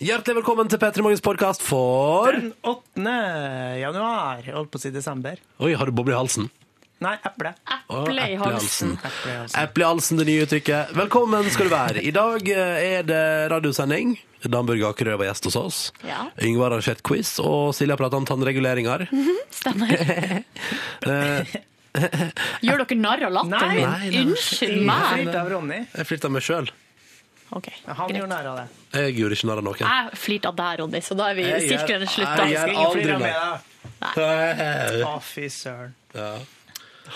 Hjertelig velkommen til P3 Morgens podkast for Den 8. januar. Jeg holdt på å si desember. Oi, har du boble i halsen? Nei, eple. Eple i halsen. Eple. I halsen, det nye uttrykket. Velkommen skal du være. I dag eh, er det radiosending. Dan Børge Akerø var gjest hos oss. Ja. Yngvar har arrangert quiz, og Silja pratet om tannreguleringer. Stemmer. Gjør dere narr av latteren min? Unnskyld meg. Jeg meg. flirte av Ronny. Jeg flirte av meg sjøl. Ok, Han greit. gjorde narr av det. Jeg gjorde ikke narr av noen. Jeg flirte av deg, Ronny, så da er vi Jeg sirkelen jeg slutta. gjør- aldri narr. Ja. Å, fy søren.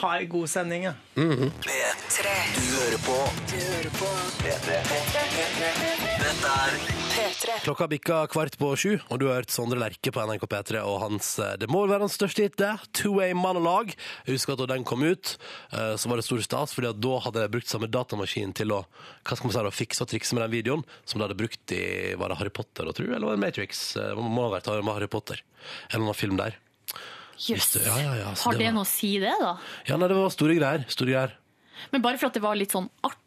Ha en god sending, ja. P3. Du hører på. Du hører på. P3. Dette er P3. Klokka bikka kvart på sju, og du har hørt Sondre Lerche på NRK P3 og hans eh, Det må være hans største hit, det. Two Way monolog. Jeg husker at da den kom ut, eh, så var det stor stas, fordi at da hadde jeg brukt samme datamaskin til å hva skal man si, å fikse og trikse med den videoen, som de hadde brukt i var det Harry Potter, tror jeg, eller var det Matrix? Eh, Det må ha vært Harry Potter. En eller annen film der. Jøss. Ja, ja, ja, Har det det var- noe å si, det, da? Ja, nei, det var store greier. Store greier. Men bare for at det var litt sånn artig?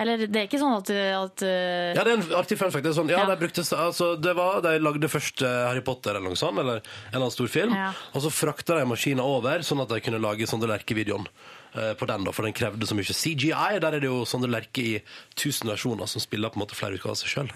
Eller det er ikke sånn at, at uh, Ja, det er en artig fun fact. Det er sånn, ja, Ja. De, brukte, altså, det var, de lagde først eh, Harry Potter eller noe sånt, eller en eller annen stor film, Ja. og så frakta de maskinen over, sånn at de kunne lage Sondre Lerche-videoen eh, på den, da, for den krevde så mye CGI. Der er det jo Sondre Lerche i 1000 versjoner som spiller på en måte flere utgaver av seg sjøl,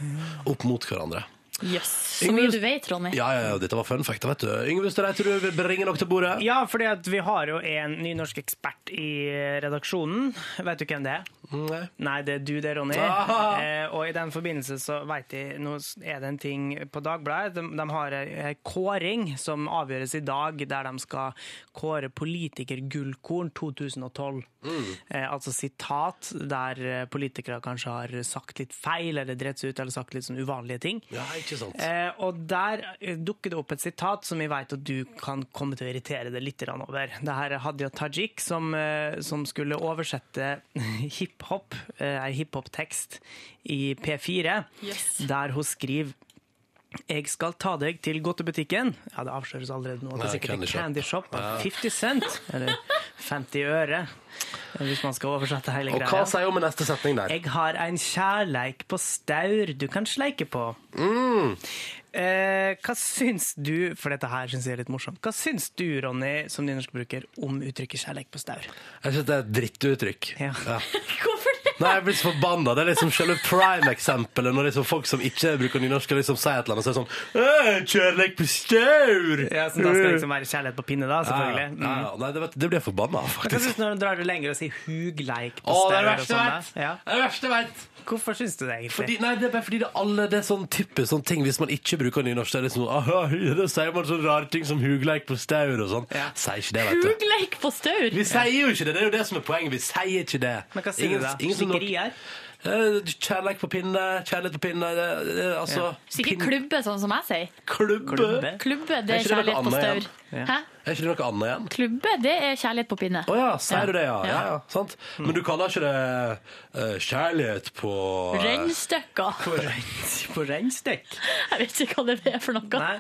opp mot hverandre. Jøss. Så mye du vet, Ronny. Ja, ja, ja, dette var fun fact, vet du. Yngve Støreite, du vil bringe noe til bordet? Ja, fordi vi har jo en nynorsk ekspert i redaksjonen. Vet du hvem det er? Nei. Nei, det er du det, Ronny. Ah. Eh, og i den forbindelse så vet jeg, nå er det en ting på Dagbladet. De, de har en kåring som avgjøres i dag, der de skal kåre politikergullkorn 2012. Eh, altså sitat der eh, politikere kanskje har sagt litt feil, eller drept seg ut, eller sagt litt sånn uvanlige ting. Ja, ikke sant. Eh, og der eh, dukker det opp et sitat som vi vet at du kan komme til å irritere deg litt over. Det her er Hadia Tajik som, eh, som skulle oversette hiphop, eh, ei hiphop-tekst i P4, Yes. der hun skriver jeg skal ta deg til godtebutikken. Ja, det avsløres allerede nå. Det er sikkert en Candy Shop. candy shop av 50 cent, eller 50 øre, hvis man skal oversette hele greia. Og hva sier hun med neste setning der? Jeg har en kjærleik på staur du kan sleike på. Mm. Eh, hva syns du, for dette her syns jeg er litt morsomt, hva syns du, Ronny, som nynorskbruker, om uttrykket kjærleik på staur? Jeg synes det er et drittuttrykk. Ja. Hvorfor det? Nei, jeg blir så forbanna. Det er liksom selve prime-eksempelet når liksom folk som ikke bruker nynorsk, skal liksom si et eller annet, så er det sånn «Øh, Kjærleik på staur! Ja, så da skal det liksom være kjærlighet på pinne, da, selvfølgelig. Ja, ja, ja. Nei, det, vet- det blir jeg forbanna av, Men Hva faktisk. syns du når du drar det lenger og sier hugleik på Å, det er det verste sånn, jeg vet! Ja. Det er det verste jeg vet! Hvorfor syns du det, egentlig? Fordi, nei, det er bare fordi det, alle, det er sånn typisk sånn ting Hvis man ikke bruker nynorsk, Det er liksom aha, Da sier man sånne rare ting som hugleik på staur og sånn. Ja. Sier ikke det, vet du. Hugleik på staur? Vi sier jo ikke det, det er jo det som er poenget. Vi sier ikke det. Men hva sier Ingen- du da? ingen som nok- Eh, Kjærleik på pinne, kjærlighet på pinne det, det, Altså Sikkert pin- klubbe, sånn som jeg sier. Klubbe. Klubbe? Det Er er kjærlighet det på staur. Ja. Hæ? Er ikke det noe annet igjen? Klubbe, det er kjærlighet på pinne. Å ja, sier du det, ja. ja. Ja. ja sant? Men du kaller ikke det eh, kjærlighet på eh, Rennstykker. På rein- På reinstek? Jeg vet ikke hva det er for noe. Nei.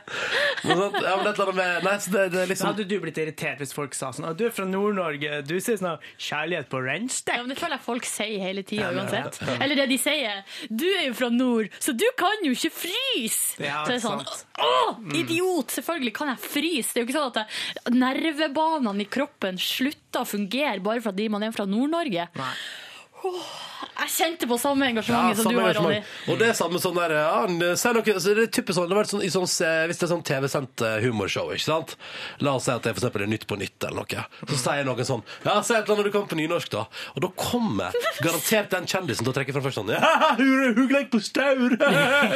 noe sånt? Ja, men et eller annet med Nei, så det, det er Så liksom hadde du blitt irritert hvis folk sa sånn «Å, Du er fra Nord-Norge, du sier sånn kjærlighet på Ja, men Det føler jeg folk sier hele tida Ja, uansett. Eller det de sier. Du er jo fra nord, så du kan jo ikke fryse! Ja, så det er sånn, sant. Å, idiot! Selvfølgelig kan jeg fryse. Det er jo ikke sånn at det, nervebanene i kroppen slutter å fungere bare fordi man er fra Nord-Norge. Nei. Jeg kjente på samme engasjementet som samme du har, Ronny. Og det er samme sånn der ja, han, si noe, så det er typisk sånn, det vært sånn, i sånn eh, Hvis det er sånn TV-sendt eh, humorshow, ikke sant? La oss si at det for eksempel er Nytt på nytt eller noe. Så sier noen sånn Ja, si et eller annet du kommer på nynorsk, da. Og da kommer garantert den kjendisen til å trekke fra først sånn Ja, hugleik på staur!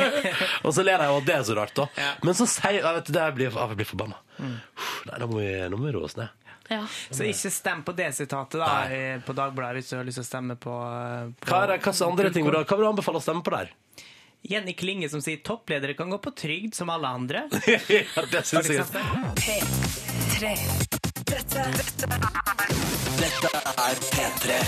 og så ler de og det er så rart, da. Ja. Men så sier jeg vet du, det blir, jeg blir forbanna. Nei, nå må vi, nå må vi roe oss ned. Ja. Så ikke stem på det sitatet da, i- på Dagbladet hvis du har lyst til å stemme på, på Hva er det, hva andre ting hva vil du anbefale å stemme på der? Jenny Klinge som sier toppledere kan gå på trygd som alle andre. ja, det syns jeg eksempel. P3. Dette, dette Dette er P3.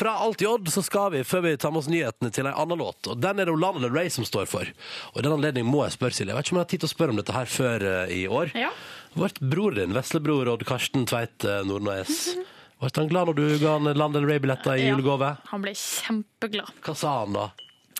Fra Alt J så skal vi, før vi tar med oss nyhetene, til en annen låt. Og Den er det Lana Del Rey som står for. Og i den anledning må jeg spørre, Silje. Jeg vet ikke om jeg har tid til å spørre om dette her før uh, i år. Ja. Vårt bror din, veslebror Odd Karsten Tveit eh, Nordnes, ble han glad når du ga han Land Del Rey-billetter i Ja. julegave? Han ble kjempeglad. Hva sa han da?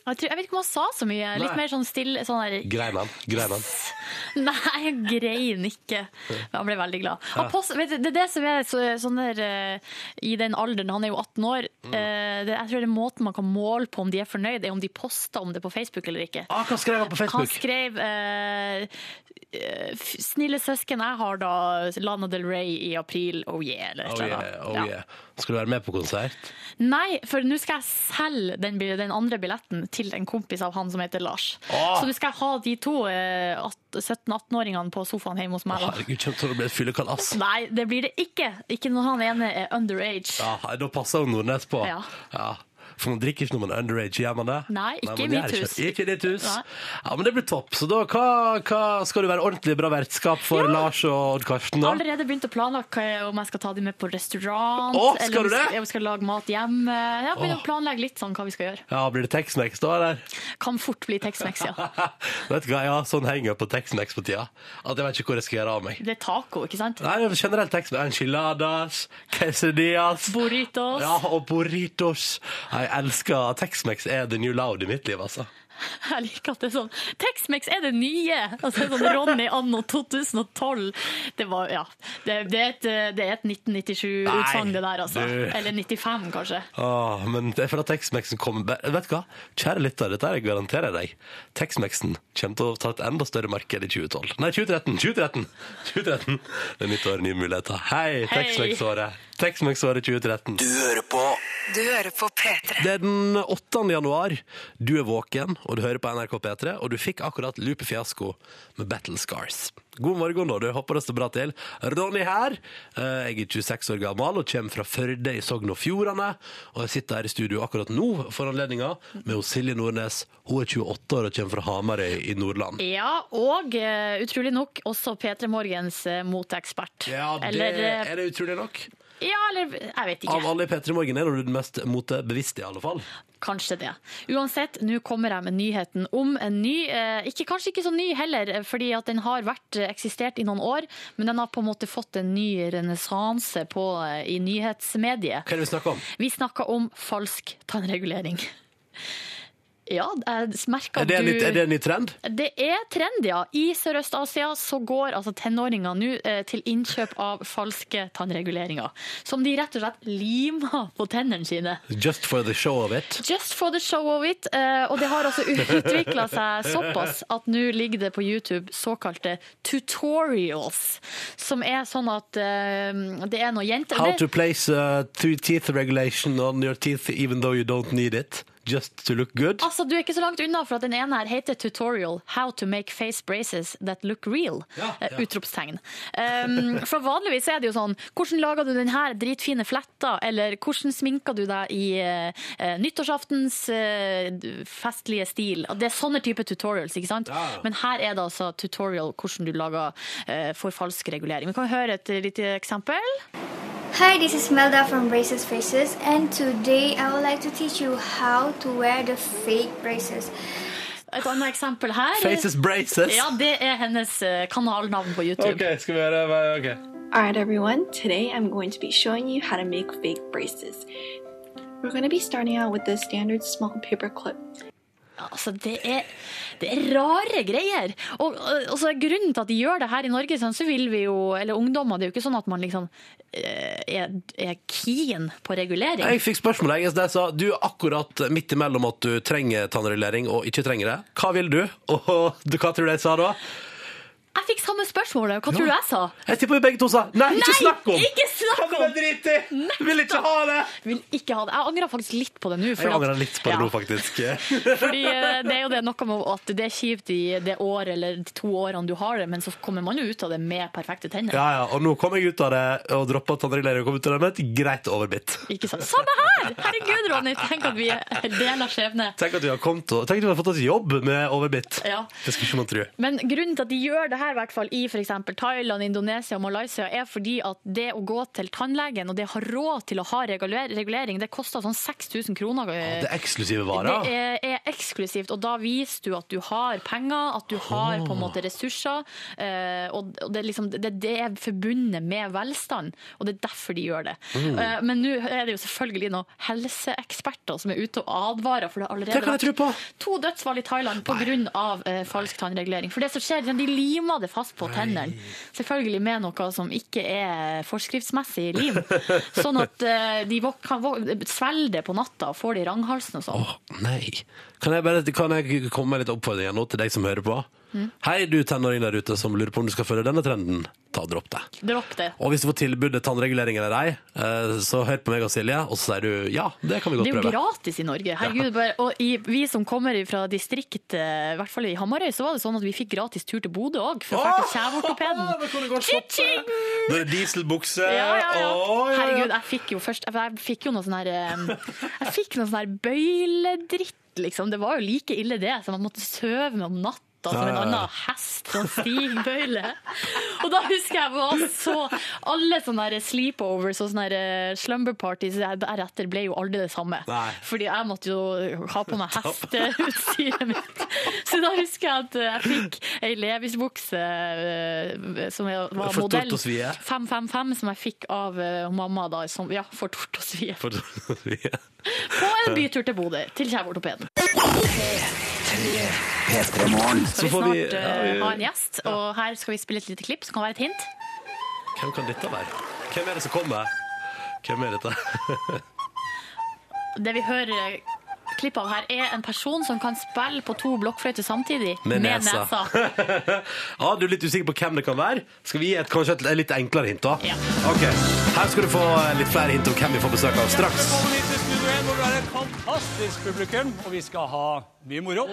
Jeg, tror, jeg vet ikke om han sa så mye. Litt Nei. mer sånn stille sånn der, Grein han? Grein han? Nei, han grein ikke. Men Han ble veldig glad. Ja. post, vet du, det er det som er så, sånn der uh, I den alderen, han er jo 18 år, Mm. uh, det, jeg tror det er måten man kan måle på om de er fornøyd, er om de poster om det på Facebook eller ikke. Ah, hva skrev han på Han skrev f- 'Snille søsken, jeg har da Lana Del Rey i april, oh yeah', eller Oh yeah, oh yeah. Ja. Skal du være med på konsert? Nei, for nå skal jeg selge den, den andre billetten til en kompis av han som heter Lars. Oh! Så nå skal jeg ha de to eh, 17-18-åringene på sofaen hjemme hos meg. da. Herregud, kommer til å bli et fyllekalass. Nei, det blir det ikke. Ikke når han ene er underage. Ja, da passer jo Nordnes på. Ja. Ja. For man drikker ikke når man er underage, gjør man det? Nei, ikke i mitt hus. Ikke, i ditt hus. Ja, men det blir topp. Så da hva, hva skal du være ordentlig bra vertskap for Lars og Odd Karsten, da? Allerede begynt å planlegge om jeg skal ta dem med på restaurant. Å, skal eller om du det? jeg skal, jeg skal lage mat hjemme. Jeg begynner Åh. å planlegge litt sånn hva vi skal gjøre. Ja, Blir det Tex-Mex da, eller? Kan fort bli Tex-Mex, ja. vet du hva, ja, sånn henger på Tex-Mex på tida at jeg vet ikke hvor jeg skal gjøre av meg. Det er taco, ikke sant? Nei, generelt Tex-Mex. Enchiladas, quesadillas Burritos. Ja, og burritos. Jeg elsker Tex-Mex er the new loud i mitt liv, altså. Jeg liker at det er sånn Tex-Mex er det nye! Altså sånn Ronny anno 2012. Det var, ja. Det, det er et, det er et 1997-utsagn, det der, altså. du. Eller 95, kanskje. Åh, men det er for at Tex-Mexen kommer Vet du hva? Kjære lytter, dette her garanterer jeg deg. Tex-Mexen kommer til å ta et enda større marked i 2012. Nei, 2013! 2013! 2013. Det er nytt år, nye muligheter. Hei. Tex-Mex-året! Tex-Mex-året 2013. Du hører på Du hører på P3. Det er den 8. januar. Du er våken, og du hører på NRK P3, og du fikk akkurat Lupe Fiasko med Battle Scars. God morgen, da. Du håper det står bra til. Ronny her. Eh, Jeg er 26 år gammel og kommer fra Førde i Sogn og Fjordane. Og jeg sitter her i studio akkurat nå for anledninga med Silje Nordnes. Hun er 28 år og kommer fra Hamarøy i Nordland. Ja, og eh, utrolig nok også P3 Morgens uh, moteekspert. Ja, det Eller, eh, er det utrolig nok. Ja, eller jeg vet ikke. Av alle i P3 Morgen er du den mest motebevisste, i alle fall. Kanskje det. Uansett, nå kommer jeg med nyheten om en ny eh, ikke, Kanskje ikke så ny heller, fordi at den har vært eh, eksistert i noen år, men den har på en måte fått en ny renessanse eh, i nyhetsmediet. Hva er det vi snakker om? Vi snakker om falsk tannregulering. Ja, jeg merker Er at det, en du er det en ny trend? Det er trend, ja. I Sørøst-Asia så går altså tenåringer nå eh, til innkjøp av falske tannreguleringer. Som de rett og slett limer på tennene sine. Just for the show of it. Just for the show of it. eh, og det har altså utvikla seg såpass at nå ligger det på YouTube såkalte tutorials. Som er sånn at eh, det er noen jenter How to place uh, teeth regulation on your teeth even though you don't need it. Just to look good. Altså, Du er ikke så langt unna, for at den ene her heter Tutorial How to make face braces that look real. Ja, Eh, ja. Utropstegn. Um, for vanligvis er det jo sånn Hvordan lager du den her dritfine fletta? Eller hvordan sminker du deg i uh, nyttårsaftens uh, festlige stil? Det er sånne type tutorials, ikke sant? Ja. Men her er det altså tutorial hvordan du lager uh, for falsk regulering. Vi kan høre et lite eksempel. Hi, this is Melda from Braces Faces, and today I would like to teach you how to wear the fake braces. Et annet eksempel her. Faces braces. Ja, det er hennes eh, kanalnavn på YouTube. Ok, skal vi gjøre ok. Alright everyone, today I'm going to be showing you how to make fake braces. We're going to be starting out with the standard small paper clip. Altså, det er, det er rare greier. Og, og så grunnen til at de gjør det her i Norge, sånn, så vil vi jo, eller ungdommer, det er jo ikke sånn at man liksom eh, er, er keen på regulering. Jeg fikk spørsmål jeg, jeg sa du er akkurat midt imellom at du trenger tannregulering og ikke trenger det. Hva vil du? Og hva tror du jeg sa da? Jeg fikk samme spørsmål, hva tror du jeg sa? Jeg tipper vi begge to sa nei, ikke snakk om! ikke snakk du om! i? Vil ikke ha det! Vil ikke ha det. Jeg angrer faktisk litt på det nå. Jeg angrer litt på det nå, faktisk. Fordi eh, det er jo det noe med at det er kjipt i det året eller de to årene du har det, men så kommer man jo ut av det med perfekte tenner. Ja, ja, og nå kom jeg ut av det og droppa tannregulering og kom ut av det med et greit overbitt. Ikke sant? Samme her! Herregud, Ronny, tenk at vi deler skjebne. Tenk at vi har, kommet tenk at vi har fått oss jobb med overbitt. Ja. Det skulle ikke man tro. Men grunnen til at de gjør det her, i hvert fall i f.eks. Thailand, Indonesia og Malaysia, er fordi at det å gå til tannlegen og det å ha råd til å ha regulering, det koster sånn 6000 kroner. Det er eksklusive varer. Det er, er eksklusivt, og da viser du at du har penger, at du har på en måte ressurser. eh, og det, liksom, det, det er forbundet med velstand, og det er derfor de gjør det. Mm. Eh, men nå er det jo selvfølgelig noen helseeksperter som er ute og advarer. For det har allerede på. to dødsfall i Thailand pga. Eh, falsk tannregulering. For det som skjer, de limer det fast på tennene. Selvfølgelig med noe som ikke er forskriftsmessig lim. Sånn at eh, de kan svelge det på natta og får det i ranghalsen og sånn. Åh, nei. Kan jeg, bare, kan jeg komme med litt oppfordringer nå til deg som hører på? Hei, du tenåring der ute som lurer på om du skal følge denne trenden. Ta Dropp det. Dropp det. Og hvis du får tilbudet tannregulering eller ei, eh, så hør på meg og Silje, og så sier du ja, det kan vi godt prøve. Det er jo prøve. gratis i Norge. Herregud, bare, og i, vi som kommer fra distriktet, i hvert fall i Hamarøy, så var det sånn at vi fikk gratis tur til Bodø òg, for å dra til kjeveortopeden. Da er dieselbukse. Ja, ja, ja. Herregud, jeg fikk jo først Jeg fikk jo noe sånn her eh, Jeg fikk noe sånn her bøyledritt, liksom. Det var jo like ille det, så man måtte søve med om natta. Som en annen hest sånn stigbøyle. Og da husker jeg var så Alle sånne sleepovers og sånne eh, slumber parties deretter ble jo aldri det samme. Nei. Fordi jeg måtte jo ha på meg hesteutstyret mitt. Så da husker jeg at jeg fikk ei Levis-bukse eh, som var For modell tort og svie? 555 som jeg fikk av eh, mamma da, som, ja, for tort og svie. På en bytur til Bodø, til kjeveortopeden. Så Skal vi får snart vi, eh, ja, vi ha en gjest, og her skal vi spille et lite klipp som kan være et hint. Hvem kan dette være? Hvem er det som kommer? Hvem er dette? Det vi hører eh, klipp av her, er en person som kan spille på to blokkfløyter samtidig. Med nesa. Ja, du er litt usikker på hvem det kan være? Skal vi gi et, kanskje et, et litt enklere hint, da? Ja. Ok, Her skal du få litt flere hint om hvem vi får besøk av straks. Velkommen er til Studio 1, hvor vi har et fantastisk publikum, og vi skal ha mye moro.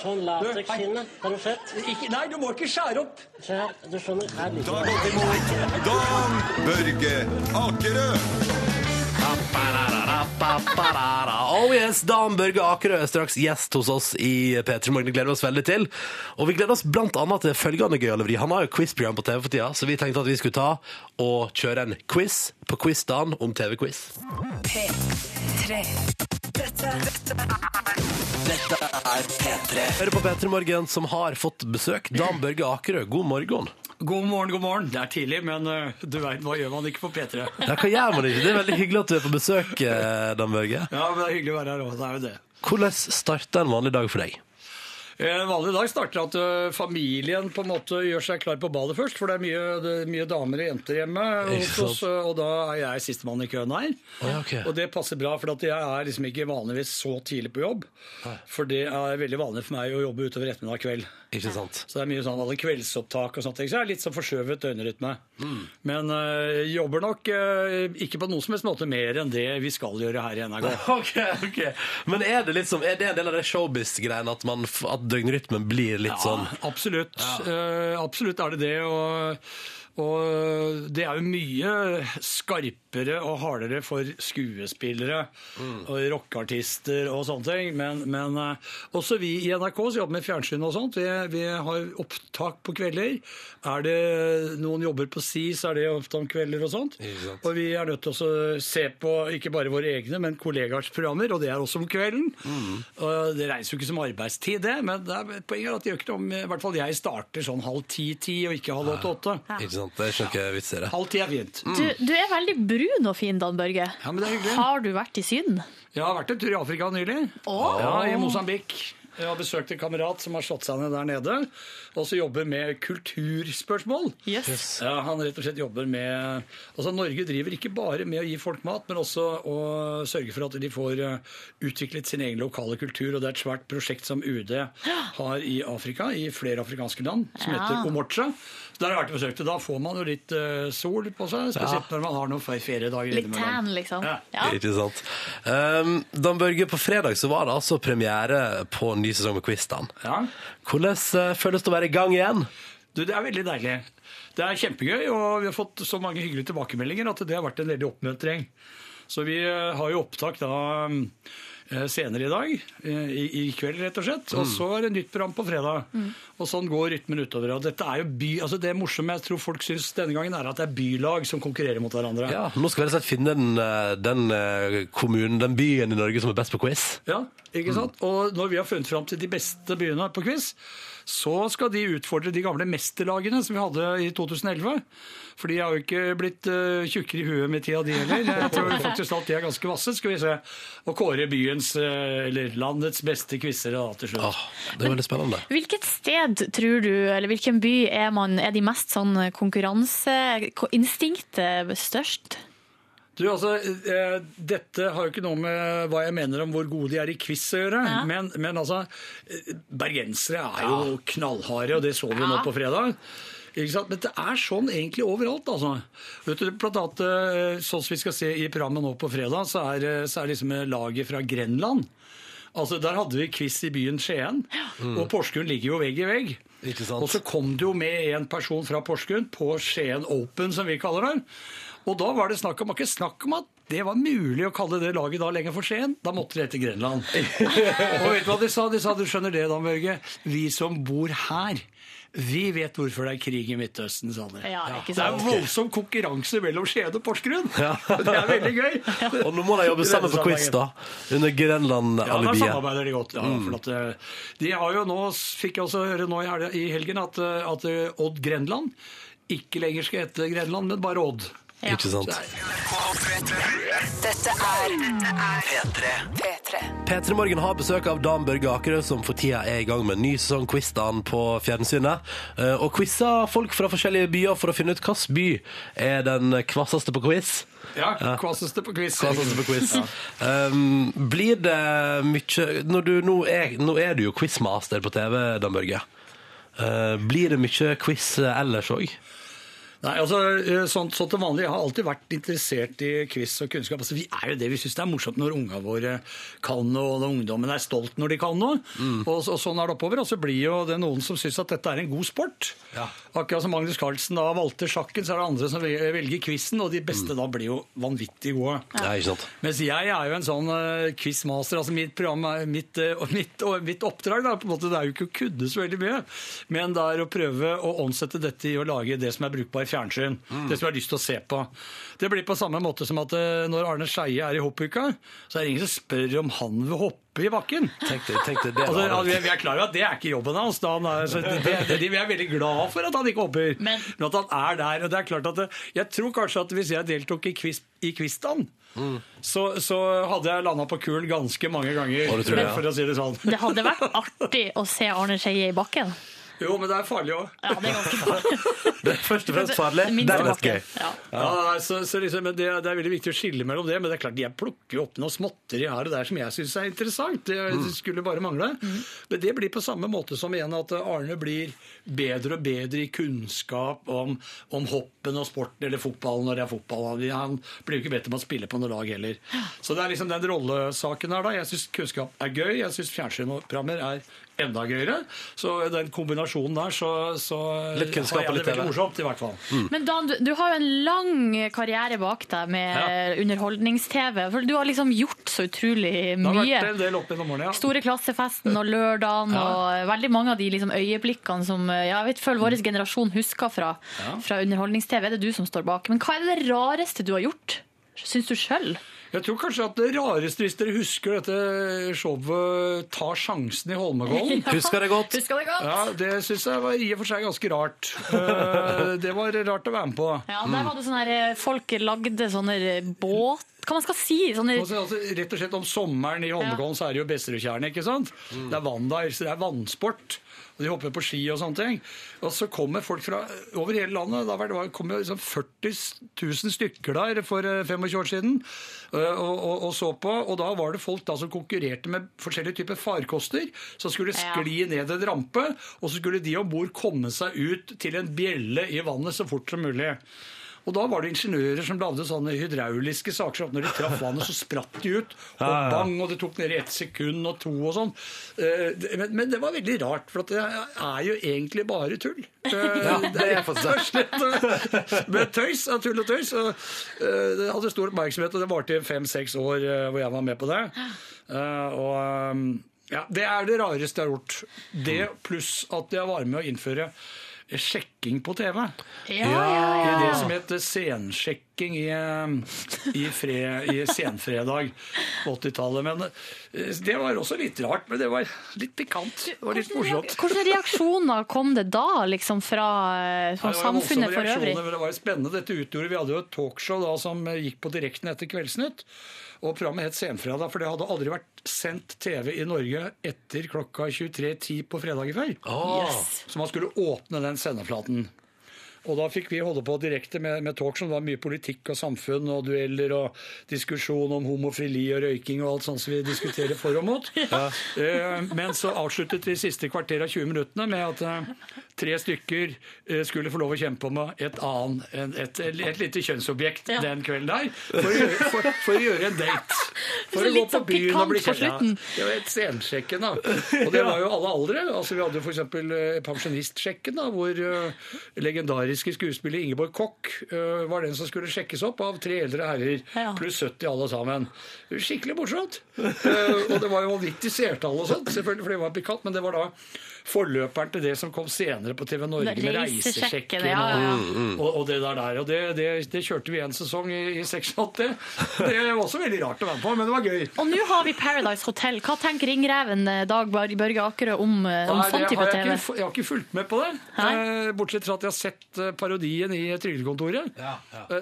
Sånn latekskinne, har du sett? Ikke, nei, du må ikke skjære opp. Se her, du skjønner, her ligger imot Dan Børge Akerø. Oh yes, Dan Børge Akerø er straks gjest hos oss i P3 Morgen. Gleder vi oss veldig til. Og vi gleder oss blant annet til følgende gøyale vri. Han har jo quizprogram på TV for tida, så vi tenkte at vi skulle ta og kjøre en quiz på Quiz-dagen om TV-quiz. P3. Dette, dette Hører på P3 Morgen som har fått besøk. Dan Børge Akerø, god morgen. God morgen, god morgen. Det er tidlig, men eh, du vet, hva gjør man ikke på P3? Ja, hva gjør man ikke? Det er veldig hyggelig at du er på besøk, eh, Dan Børge. Ja, men det er hyggelig å være her òg. Det er jo det. Hvordan starter en vanlig dag for deg? En vanlig dag starter at eh, familien på en måte gjør seg klar på badet først, for det er mye, det er mye damer og jenter hjemme. Hos oss, og da er jeg sistemann i køen her. Ja, ok. Og det passer bra, for jeg er liksom ikke vanligvis så tidlig på jobb. For det er veldig vanlig for meg å jobbe utover ettermiddag kveld. Ikke sant? Så det er mye sånn alle kveldsopptak og sånt. Så jeg er litt sånn forskjøvet døgnrytme. Men øh, jobber nok øh, ikke på noen som helst måte mer enn det vi skal gjøre her i NRK. okay, okay. Men er det, liksom, er det en del av det showbiz-greiene at, at døgnrytmen blir litt sånn Absolutt. Eh, absolutt er det det. Og, og det er jo mye skarpere og hardere for skuespillere og rockeartister og sånne ting. Men, men eh, også vi i NRK som jobber med fjernsyn og sånt, vi, vi har opptak på kvelder. Er det noen jobber på si, så er det ofte om kvelder og sånt. Og vi er nødt til å se på ikke bare våre egne, men kollegaers programmer, og det er også om kvelden. Og det regnes jo ikke som arbeidstid, det, men det er poenget er at det gjør ikke noe om I hvert fall jeg starter sånn halv ti-ti, og ikke halv åtte-åtte. Ikke sant? Det er ikke jeg vitser. Halv ti er fint. Du, du er veldig brun og fin, Dan Børge. Ja, men det er hyggelig. Har du vært i Syden? Jeg har vært en tur i Afrika nylig. Oh. Ja, I Mosambik. Jeg har besøkt en kamerat som har slått seg ned der nede, og som jobber med kulturspørsmål. Yes. Ja, Han rett og slett jobber med Altså Norge driver ikke bare med å gi folk mat, men også å sørge for at de får eh, utviklet sin egen lokale kultur. Og det er et svært prosjekt som UD har i Afrika, i flere afrikanske land, som Ja. heter Omocha. Der har jeg vært besøkt, og Da får man jo litt eh, sol på seg, spesielt når man har noen fe- feriedager Litt tan, liksom. Ja. Ja. Ikke sant? Um, Dan Børge, på fredag så var det altså premiere på ny sesong med Quiz-dagen. Ja. Hvordan eh, føles det å være i gang igjen? Du, Det er veldig deilig. Det er kjempegøy, og vi har fått så mange hyggelige tilbakemeldinger at det har vært en veldig oppmuntring. Så vi eh, har jo opptak da eh, senere i dag, eh, i, i kveld rett og slett. Og så er det nytt program på fredag. Og sånn går rytmen utover. Og dette er jo by, altså det morsomme jeg tror folk syns denne gangen, er at det er bylag som konkurrerer mot hverandre. Ja, Nå skal vi rett og slett finne den, den kommunen, den byen i Norge som er best på quiz. Ja, Ikke sant? Og når vi har funnet fram til de beste byene på quiz, så skal de utfordre de gamle mesterlagene som vi hadde i 2011. For de har jo ikke blitt uh, tjukkere i huet med tida, de heller. Jeg tror faktisk at de er ganske vasse. Skal vi se. Og kåre byens, uh, eller landets beste quizere da, til slutt. Åh, det er veldig spennende. Hvilket sted tror du, eller hvilken by er, man, er de mest sånn konkurranseinstinktet størst? Du, altså, eh, Dette har jo ikke noe med hva jeg mener om hvor gode de er i quiz å gjøre. Ja. Men, men altså, eh, bergensere er jo knallharde, og det så vi jo nå på fredag. Ikke sant? Men det er sånn egentlig overalt. altså. Vet du, blant annet, eh, Sånn som vi skal se i programmet nå på fredag, så er, så er liksom laget fra Grenland. Altså, Der hadde vi quiz i byen Skien, og Porsgrunn ligger jo vegg i vegg. Ikke sant? Og så kom det jo med en person fra Porsgrunn på Skien Open, som vi kaller det. Og da var det snakk om, ikke snakk om at det var mulig å kalle det laget da lenger for Skien. Da måtte de hete Grenland. og vet du hva de sa? De sa, du skjønner det da, Børge, vi som bor her, vi vet hvorfor det er krig i Midtøsten, sa de. Ja, ikke Det er voldsom konkurranse mellom Skien og Porsgrunn. Det er veldig gøy. Og nå må de jobbe sammen på quiz, da. Under Grenland-alibiet. Ja, da samarbeider de godt. Ja, for at, eh, de har jo nå, fikk jeg også høre nå i helgen, at, eh, at eh, Odd Grenland ikke lenger skal hete Grenland, men bare Odd. Ikke sant? Dette er P3. P3 Morgen har besøk av Dan Børge Akerø, som for tida er i gang med en ny sesong Quiz-dagen på fjernsynet. Eh, Og quizer folk fra forskjellige byer for å finne ut hvilken by er den kvasseste på quiz. Ja, kvasseste på quiz. Kvasseste på quiz. Um, blir det mye når du, nå, er, nå er du jo quizmaster på TV, Dan Børge. Uh, blir det mye quiz ellers òg? Nei, altså, eh, sånn, sånn til vanlig, Jeg har alltid vært interessert i quiz og kunnskap. Altså, vi er jo det, vi syns det er morsomt når unga våre kan noe, og ungdommen er stolt når de kan noe. Og, og sånn er det oppover. Og så blir jo det noen som syns at dette er en god sport. Ja. Akkurat som Magnus Carlsen da valgte sjakken, så er det andre som velger quizen, og de beste da blir jo vanvittig gode. Ja, sant? Mens jeg er jo en sånn uh, quizmaster. altså Mitt program er, mitt, uh, mitt, uh, mitt oppdrag da, på en måte, det er jo ikke å kudde så veldig mye, men det er å prøve å omsette dette i å lage det som er brukbar fjernsyn. Det som jeg har lyst til å se på. Det blir på samme måte som at eh, når Arne Skeie er i hoppuka, så er det ingen som spør om han vil hoppe i bakken. Tenk det, tenk det, det. Altså, altså, vi, er klar over at det er ikke jobben hans. Da han er, så det, det, vi er veldig glad for at han ikke hopper. Men- Men at han er der. og det er klart at det, Jeg tror kanskje at hvis jeg deltok i quiz, i quizdagen, så, så hadde jeg landa på kulen ganske mange ganger. Det jeg, ja. For å si det sånn. Det hadde vært artig å se Arne Skeie i bakken. Jo, men det er farlig òg. Ja, det er ganske farlig. Det er først og fremst farlig, Det dernest gøy. Ja. Ja, så, så liksom, det, det er veldig viktig å skille mellom det. Men det er klart, jeg plukker jo opp noe småtteri her og der som jeg syns er interessant. Det Mm. skulle bare mangle. Men det blir på samme måte som igjen at Arne blir bedre og bedre i kunnskap om, om hoppen og sporten eller fotballen når det er fotball. Han- Han blir jo ikke bedt om å spille på noe lag heller. Så det er liksom den rollesaken her, da. Jeg syns kunnskap er gøy. Jeg syns fjernsynsprogrammer er enda gøyere. Så den kombinasjonen der, så, så Litt kunnskap har og litt TV. morsomt, i hvert fall. Men Dan, du, du har jo en lang karriere bak deg med underholdnings-TV. For du har liksom gjort så utrolig Det har mye. vært en del opp gjennom årene, ja. Store klassefesten og lørdagen og veldig mange av de liksom øyeblikkene som ja, jeg vet, føler vår generasjon husker fra, fra underholdnings-TV. Er det du som står bak? Men hva er det rareste du har gjort? Syns du sjøl? Jeg tror kanskje at det rareste, hvis dere husker dette showet Ta sjansen i Holmenkollen Husker det godt. Husker det godt? Ja, Det syns jeg var i og for seg ganske rart. Eh, Det var rart å være med på. Ja, der var det sånn her, eh, Folk lagde sånne båt... Hva man skal si? Sånne, Altså, altså, rett og slett Om sommeren i Holmenkollen så er det jo Besserudtjernet. ikke sant? Det er vann der, så det er vannsport. Og De hopper på ski og sånne ting. Og så kommer folk fra over hele landet. Da var det var- kom liksom 40 000 stykker der for eh, 25 år siden eh, og, og, og så på. Og da var det folk da som konkurrerte med forskjellige typer farkoster. Som skulle skli ned en rampe, og så skulle de om bord komme seg ut til en bjelle i vannet så fort som mulig. Og da var det ingeniører som lagde sånne hydrauliske saker. Så når de traff vannet, så spratt de ut. Og bang, og det tok ned i ett sekund og to og sånn. Eh, Men, men det var veldig rart, for det er jo egentlig bare tull. Eh, Ja, det er slett med tøys og tull og tøys. Og, eh, det hadde stor oppmerksomhet, og det varte i fem-seks år hvor jeg var med på det. Eh, og ja, det er det rareste jeg har gjort. Det pluss at jeg var med å innføre sjekking på TV. ja, ja, ja. det som het Sensjekk sjekking i, eh, i, fred, i senfredag på 80-tallet. Men eh, det var også litt rart, men det var litt pikant. Det var litt morsomt. Hvilke reaksjoner kom det da, liksom fra, eh, fra Ja, samfunnet for øvrig? men Det var jo spennende. Dette utgjorde, Vi hadde jo et talkshow da som gikk på direkten etter Kveldsnytt. Og programmet het Senfredag, for det hadde aldri vært sendt TV i Norge etter klokka 23.10 på fredager før. Yes. Så man skulle åpne den sendeflaten. Og da fikk vi holde på direkte med, med talk som var mye politikk og samfunn og dueller og diskusjon om homofili og røyking og alt sånt som vi diskuterer for og mot. Ja. Men så avsluttet vi siste kvarter av 20 minuttene med at eh, tre stykker eh, skulle få lov å kjempe om et annet, et, et, et lite kjønnsobjekt Ja. den kvelden der, for for, for å gjøre en date. For å gå på sånn byen og bli kjent. Ja, det var et sensjekken, da. Og det var jo alle aldre. Altså, vi hadde jo f.eks. pensjonistsjekken, da, hvor uh, legendariske skuespiller Ingeborg Koch uh, var den som skulle sjekkes opp av tre eldre herrer, Ja. pluss 70 alle sammen. Skikkelig morsomt. Uh, og det var jo vanvittig seertall og sånt, selvfølgelig, for det var pikant, men det var da forløperen til det som kom senere på TV Norge med Reisesjekken, ja, ja. og, og, og det der der. Og det, det, det kjørte vi en sesong i, i 86. Det var også veldig rart å være på, men det var gøy. Og nå har vi Paradise Hotel. Hva tenker ringreven eh, Dag Børge Akerø om, eh, om Nei, sånn type jeg, TV? ikke, jeg har ikke fulgt med på det. Eh, bortsett fra at jeg har sett parodien i Trygdekontoret. Ja,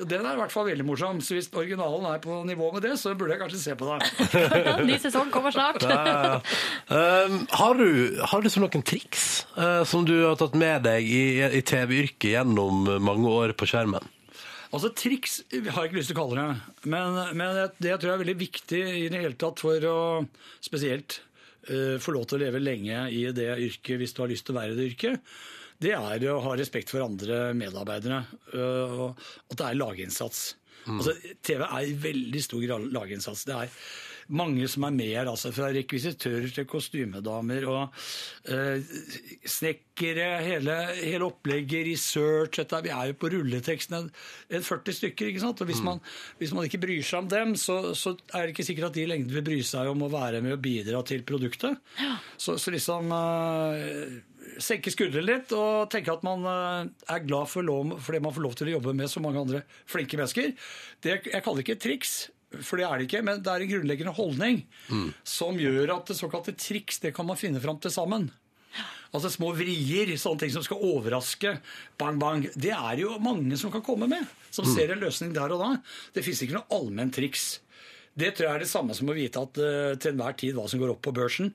Den er i hvert fall veldig morsom. Så hvis originalen er på nivå med det, så burde jeg kanskje se på det. Ny sesong kommer snart. Ja, ja, ja. Um, har, du, har du så noen triks eh, som du har tatt med deg i, i TV-yrket gjennom mange år på skjermen? Altså Triks har jeg ikke lyst til å kalle det, men, men det, det tror jeg er veldig viktig i det hele tatt for å spesielt uh, få lov til å leve lenge i det yrket hvis du har lyst til å være i det yrket. Det er å ha respekt for andre medarbeidere, uh, og at det er laginnsats. Altså, TV er i veldig stor grad laginnsats. Det er mange som er med her, altså, fra rekvisitører til kostymedamer og eh, snekkere, hele, hele opplegget, research dette, Vi er jo på rulleteksten en, en 40 stykker. ikke sant? Og Hvis, man, hvis man ikke bryr seg om dem, så, så er det ikke sikkert at de i lengden vil bry seg om å være med og bidra til produktet. Så, så liksom eh, senke skuldrene litt og tenke at man eh, er glad for lov, fordi man får lov til å jobbe med så mange andre flinke mennesker. Det, jeg kaller det ikke et triks, for det er det ikke, men det er en grunnleggende holdning som gjør at det såkalte triks det kan man finne fram til sammen. Altså små vrier, sånne ting som skal overraske. Bang, bang. Det er jo mange som kan komme med, som ser en løsning der og da. Det fins ikke noe allmenn triks. Det tror jeg er det samme som å vite at uh, til enhver tid hva som går opp på børsen.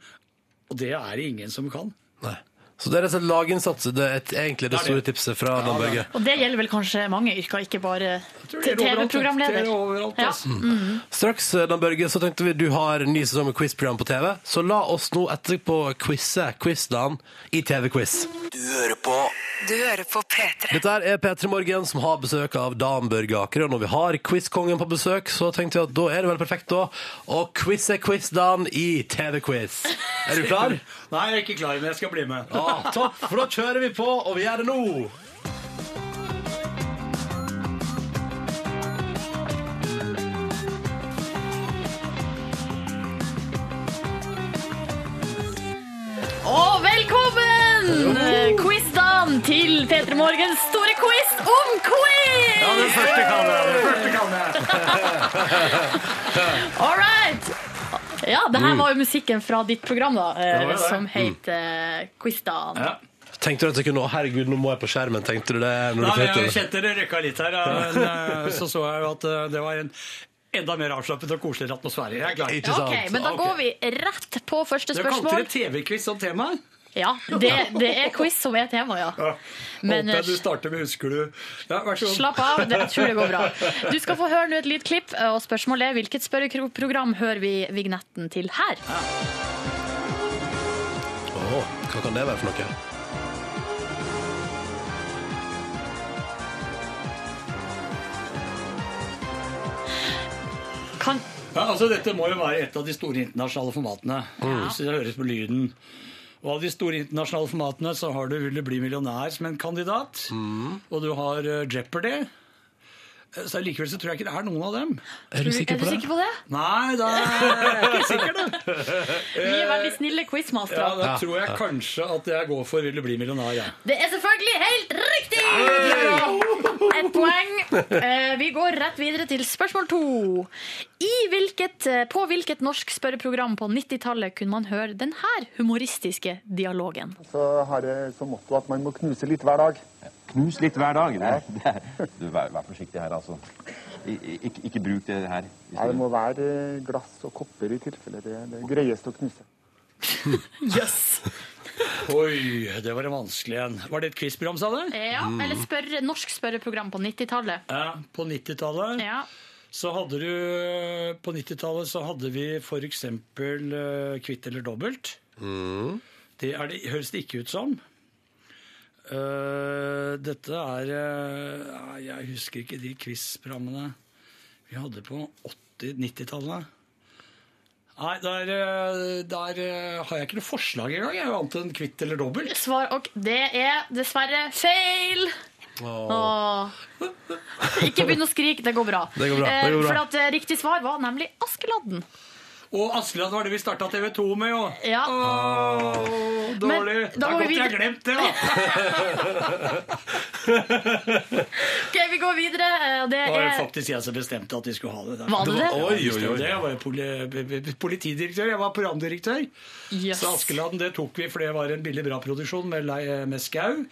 Og det er det ingen som kan. Nei. Så det er rett og slett laginnsats. Det er et, egentlig det store tipset fra Ja, Dan Børge. Og det gjelder vel kanskje mange yrker, ikke bare TV-programleder. Ja. Mm. Straks, eh, Dan Børge, så tenkte vi du har ny sesong med quizprogram på TV, så la oss nå etterpå quize quizdagen i TV-quiz. Du hører på Du hører på P3. Dette er P3 Morgen som har besøk av Dan Børge Akerø. Og når vi har quizkongen på besøk, så tenkte jeg at da er det vel perfekt da å quize Dan, i TV-quiz. Er du klar? Nei, jeg er ikke klar, men jeg skal bli med. Ah, topp, for da kjører vi på, og vi gjør det nå. Til P3 Morgens store quiz om quiz! Ja, den første kan jeg. Den første kan jeg. All right! Ja, det her var jo musikken fra ditt program, da, eh, Det det. som het eh, Quizdagen. Ja. Tenkte du at jeg kunne, å herregud, nå må jeg på skjermen, tenkte du det? Når Nei, du jeg det? kjente det røkka litt her, men eh, så så jeg jo at eh, det var en enda mer avslappet og koseligere atmosfære. Jeg er klar. Ikke sant? Ok, men da går vi rett på første spørsmål. Dere kalte det TV-quiz som tema? Ja, det, det er quiz som er tema, ja. Ja. Men, Håper jeg eh, du starter med Husker du? Ja, vær så god. Slapp av, det, jeg tror det går bra. Du skal få høre nå et lite klipp, og spørsmålet er hvilket spørreprogram hører vi vignetten til her? Åh, hva kan det være for noe? Kan, Ja, altså Dette må jo være et av de store internasjonale formatene. Hvis det høres på lyden. Og av de store internasjonale formatene så har du Vil du bli millionær som en kandidat. Og du har eh, Jeopardy. Eh, Så Likevel så tror jeg ikke det er noen av dem. Er du sikker er du på det? sikker på det? Nei, da er jeg ikke sikker, da. Vi er veldig snille quizmastere. Ja, Da tror jeg kanskje at jeg går for Vil du bli millionær. Ja. Det er selvfølgelig helt riktig! Ett poeng. Eh, Vi går rett videre til spørsmål to. I hvilket, eh, på hvilket norsk spørreprogram på 90-tallet kunne man høre denne humoristiske dialogen? Så har jeg som motto at man må knuse litt hver dag. Knus litt hver dag. Det, det, du, vær, vær forsiktig her, altså. I- Ikke, ikke bruk det her. Ja, det må være eh, glass og kopper i tilfelle det det greieste å knuse. Yes. Oi, det var en vanskelig en. Var det et quizprogram, sa du? Ja, eller spørre, norsk spørreprogram på 90-tallet. Ja, på 90-tallet. Ja. Så hadde du På 90-tallet så hadde vi for eksempel eh, Kvitt eller dobbelt. Det, er det høres det ikke ut som. Eh, dette er uh, Jeg husker ikke de quiz-programmene vi hadde på 80-90-tallet. Nei, der, eh, der har jeg ikke noe forslag engang. Jeg er jo annet enn kvitt eller dobbelt. Svar og det er dessverre feil. Åh. Ikke begynn å skrike, det går bra. Det går bra, det går bra. For at riktig svar var nemlig Askeladden. Og Askeland var det vi starta TV 2 med, jo. Ja. Åh, dårlig. Men det er godt vi jeg har glemt det, da. Ok, vi går videre. Eh, Det var er faktisk jeg som bestemte at de skulle ha det. Var det det? Ja, Oi, oi, oi. det. Jeg var poli politidirektør, jeg var programdirektør. Yes. Så Askeladden det tok vi for det var en billig, bra produksjon med, med Skau.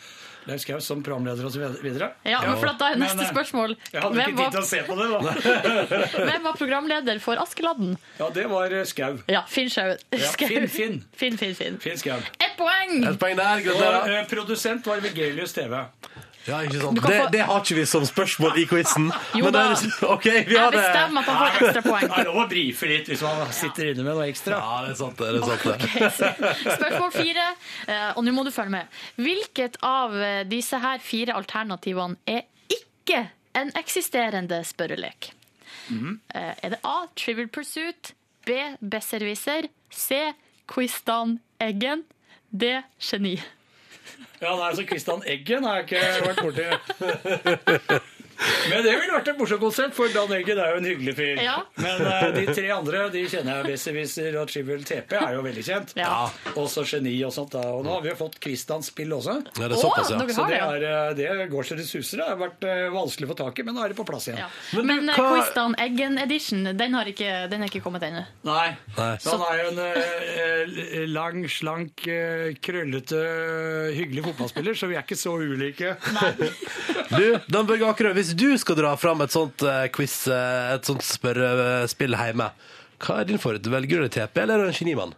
Leif Skau som programleder videre. Ja, men for at da er neste men, spørsmål Jeg hadde ikke tid var, til å se på det, da. hvem var programleder for Askeladden? Ja, det var eh, Skau. Ja, Finn Skau. Ja, Finn, Finn. Finn, Finn, Finn. Finn Skau. Ett poeng! Et poeng der, Og eh, produsent var Vigelius TV. Ja, ikke sant? Du kan Det, få- det har ikke vi som spørsmål i quizen. Jo Men det da. er- OK, vi Jeg har det. bestemmer at han får ekstra poeng. Det er lov å brife litt hvis man sitter inne med noe ekstra. Ja, det er sant, det. det, er sant, det. Spørsmål fire, eh, og nå må du følge med. Hvilket av eh, disse her fire alternativene er ikke en eksisterende spørrelek? Eh, Er det A. Trivial Pursuit, B. Besserwisser, C. Quizdan Eggen, D. Geni. Ja, nei, så Kristian Eggen har jeg ikke vært borti. Men det ville vært en morsom konsert, for Dan Eggen er jo en hyggelig fyr. Ja. Men uh, de tre andre de kjenner jeg. Besserwisser og Trivial TP er jo veldig kjent. Ja. Også Geni og sånt. da. Og nå har vi jo fått Christians spill også. Ja, det er såpass, ja. Så det, er, eh, det går så det suser. Det har vært eh, vanskelig å få tak i, men nå er det på plass igjen. Ja. Men, eh, Christian Eggen Edition, den, har ikke, den er ikke kommet ennå. Nei. Nei. Så han er jo en eh, lang, slank, uh, krøllete, hyggelig fotballspiller, så vi er ikke så ulike. Du, Dan Børge Akerø, hvis du skal dra fram et sånt eh, quiz, eh, et sånt spørrespill hjemme, hva er din forut? Velger du deg TP, eller er du en genimann?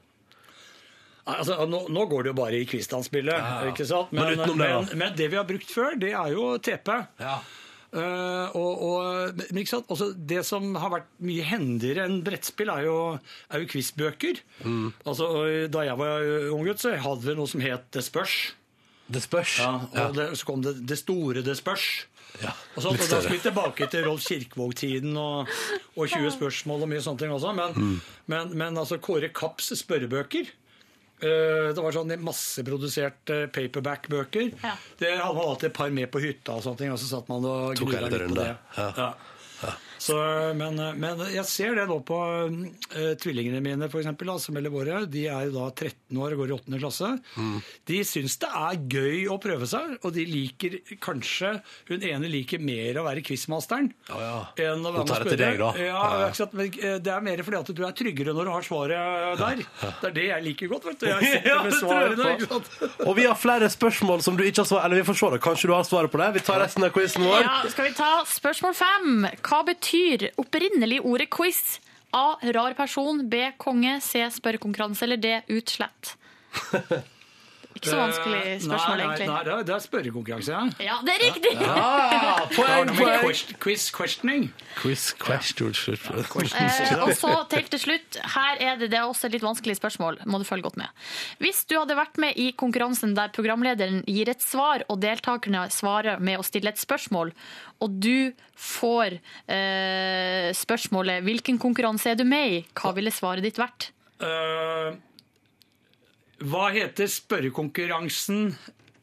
Altså, nå, nå går det jo bare i Quizdan-spillet, Ja, ikke sant? Men utenom det, da? men, men det vi har brukt før, det er jo TP. Ja. Eh, og, og, men ikke sant? Også det som har vært mye hendigere enn brettspill, er jo, er jo quizbøker. Mm. Altså, da jeg var ung gutt, så hadde vi noe som het Det spørs. Det spørs. Ja, og. Det, så kom det Det store Det spørs. Ja, Og, så, og da skal vi tilbake til Rolf Kirkvaag-tiden og, og 20 spørsmål og mye sånne ting også. Men, Mm. men, men altså Kåre Kapps spørrebøker eh, det var sånn masseproduserte paperback-bøker. Ja. Det hadde man alltid et par med på hytta, og sånne ting, og så satt man og gnidde litt på det. Ja. Ja. Så, men, men jeg ser det nå på uh, tvillingene mine, for eksempel, som eller våre. De er jo da 13 år og går i 8. klasse. Mm. De syns det er gøy å prøve seg, og de liker kanskje Hun ene liker mer å være quizmasteren Ja, ja. enn å være med og da. Ja, Ja. Men, eh, det er mer fordi at du er tryggere når du har svaret der. Det er det jeg liker godt. vet du. Jeg sitter med det tror svarene. ikke sant? Og vi har flere spørsmål som du ikke har svar Eller vi får se det. Kanskje du har svaret på det? Vi tar resten av quizen vår. Ja, skal vi ta spørsmål fem? Hva betyr opprinnelig ordet quiz? A. Rar person. B. Konge. C. Spørrekonkurranse. Eller D. Utslett. Ikke så vanskelig Eh, spørsmål, nei, egentlig. Nei, nei, det er- det er spørrekonkurranse, ja. Ja, det er riktig! Ja, poeng, poeng. quiz, questioning. Quiz question. Eh, og så til til slutt, her er det, det er også et litt vanskelig spørsmål, må du følge godt med. Hvis du hadde vært med i konkurransen der programlederen gir et svar, og deltakerne svarer med å stille et spørsmål, og du får eh, spørsmålet 'Hvilken konkurranse er du med i?' Hva ville svaret ditt vært? Eh, hva heter spørrekonkurransen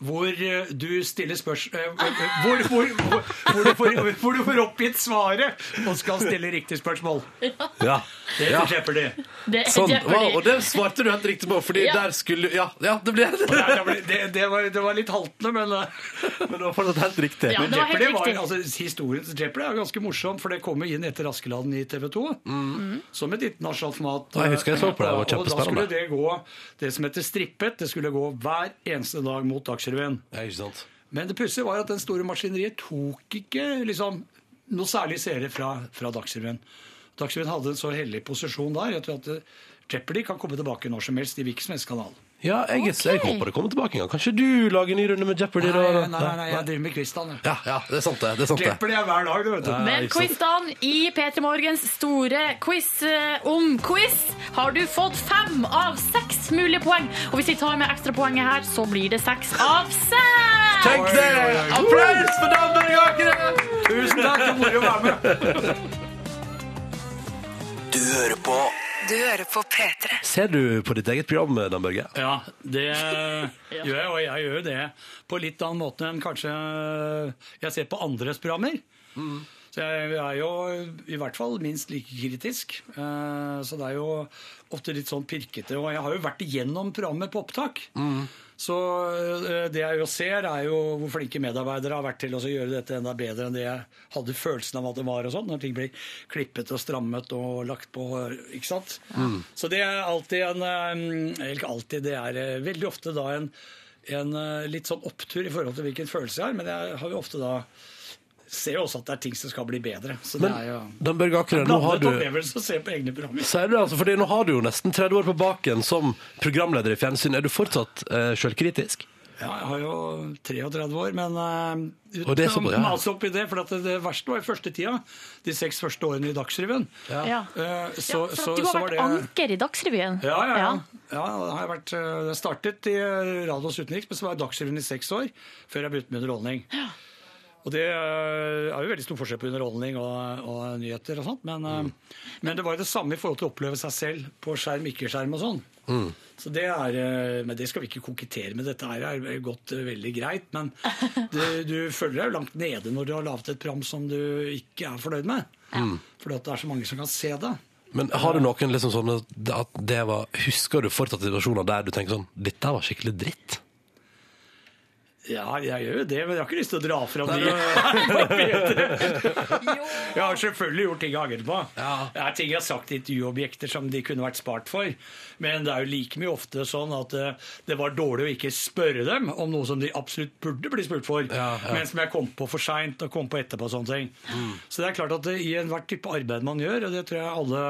hvor eh, du stiller spørsmål hvor, hvor, hvor, hvor, du får, hvor du får oppgitt svaret og skal stille riktig spørsmål. Ja. Det Ja. heter Jeopardy. Det er Sånn, Jeopardy. wow, og det svarte du helt riktig på, fordi Ja. der skulle Ja, ja det ble det, det, det, var, det var litt haltende, men eh, Men det var fortsatt helt riktig. Ja, Men det var helt riktig. var, altså, historien til Jeopardy er ganske morsom, for det kom jo inn etter Askeladden i TV 2. Som et internasjonalt format. Jeg husker jeg så på det, det var Og- Og da skulle det gå det som heter strippet. Det skulle gå hver eneste dag mot Dagsrevyen. Ja, ikke sant? Men det pussige var at den store maskineriet tok ikke liksom, noe særlig seere fra, fra Dagsrevyen. Dagsrevyen hadde en så hellig posisjon der. At Jeopardy kan komme tilbake når som helst i hvilken som helst kanal. Ja, jeg, jeg håper det kommer tilbake en gang. Kanskje du lager en ny runde med Jeopardy? Nei, da? nei, nei, nei, jeg driver med quiz-dagen. Ja, ja, det er sant, det. det, er sant det. Jeopardy er hver dag, du vet du. Men quiz-dagen i P3 Morgens store quiz eh, om quiz har du fått fem av seks mulige poeng. Og hvis vi tar med ekstrapoenget her, så blir det seks av seks! Tenk det! Applaus for Dambergakere! Tusen takk, det er moro å være med. Du hører på Du hører på P3. Ser du på ditt eget program, Dan Børge? Ja, det gjør jeg, og jeg gjør jo det på litt annen måte enn kanskje jeg ser på andres programmer. Så jeg er jo i hvert fall minst like kritisk. Eh, Så det er jo ofte litt sånn pirkete. Og jeg har jo vært igjennom programmet på opptak. Så eh, det jeg jo ser, er jo hvor flinke medarbeidere har vært til å gjøre dette enda bedre enn det jeg hadde følelsen av at det var og sånn, når ting blir klippet og strammet og lagt på, ikke sant? Så det er alltid en eh, Eller ikke alltid, det er veldig ofte da en, en litt sånn opptur i forhold til hvilken følelse jeg har, men jeg har jo ofte da ser jo også at det er ting som skal bli bedre. Så det Men er jo Dan Børge Akerø, nå har du opplevelse å se på egne programmer. Sier du altså, fordi Nå har du jo nesten 30 år på baken som programleder i fjernsyn. Er du fortsatt uh, sjølkritisk? Ja, jeg har jo 33 år, men uh, uten det sånn, ja. mase opp i det. For at det, det verste var i første tida. De seks første årene i Dagsrevyen. Ja. Uh, så, For så, at du så har vært det anker i Dagsrevyen. ja, ja, ja. ja det har jeg vært, eh, startet i eh, Radios utenriks, men så var jeg Dagsrevyen i seks år før jeg begynte med underholdning. Og det eh, er jo veldig stor forskjell på underholdning og, og nyheter og sånt, men, mm. men det var jo det samme i forhold til å oppleve seg selv på skjerm, ikke-skjerm og sånn. Så det er, eh, men det skal vi ikke kokettere med. Dette er gått eh, veldig greit. Men du, du føler deg jo langt nede når du har laget et program som du ikke er fornøyd med. Fordi at det er så mange som kan se det. Men har du noen liksom sånne at det var, Husker du fortsatt situasjoner der du tenker sånn Dette var skikkelig dritt? Ja, jeg gjør jo det, men jeg har ikke lyst til å dra fram de. Jeg har selvfølgelig gjort ting jeg angrer på. Det er ting jeg har sagt i intervjuobjekter som de kunne vært spart for. Men det er jo like mye ofte sånn at eh, det var dårlig å ikke spørre dem om noe som de absolutt burde bli spurt for, Ja, ja. men som jeg kom på for seint og kom på etterpå. og sånne ting. Så det er klart at i enhver type arbeid man gjør, og det tror jeg alle,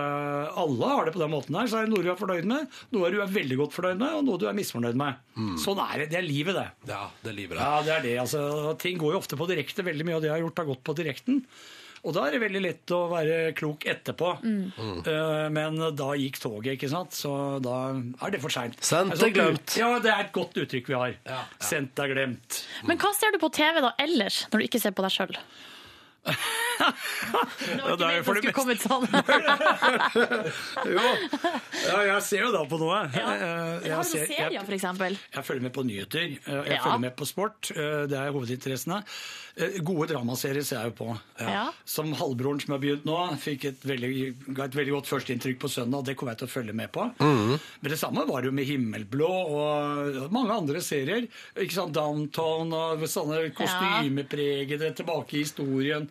alle har det på den måten her, så er det noe du er fornøyd med, noe du er veldig godt fornøyd med, og noe du er misfornøyd med. Sånn er det. Det er livet, det. Ja, det er livet, det. Ja, det er det. Altså, ting går jo ofte på direkte. Veldig mye av det jeg har gjort, har gått på direkten. Og da er det veldig lett å være klok etterpå. Eh, men da gikk toget, ikke sant? så da er det for seint. Sendt er glemt. Ja, det er et godt uttrykk vi har. Sendt er glemt. Men hva ser du på TV da ellers, når du ikke ser på deg sjøl? Det Ja, var det er jo ikke for det det sånn. Jo. Ja, jeg ser jo da på noe. Ja. Eh, jeg Har du ser- serier, jeg- for eksempel? Jeg følger med på nyheter. eh, Jeg Ja. følger med på sport. eh, Det er hovedinteressene. Eh, Gode dramaserier ser jeg jo på. Ja. Som halvbroren som har begynt nå, fikk et veldig, et veldig godt førsteinntrykk på søndag. Det kommer jeg til å følge med på. Men det samme var det jo med Himmelblå og mange andre serier. Ikke sant, Downtown og sånne kostymepregede tilbake i historien.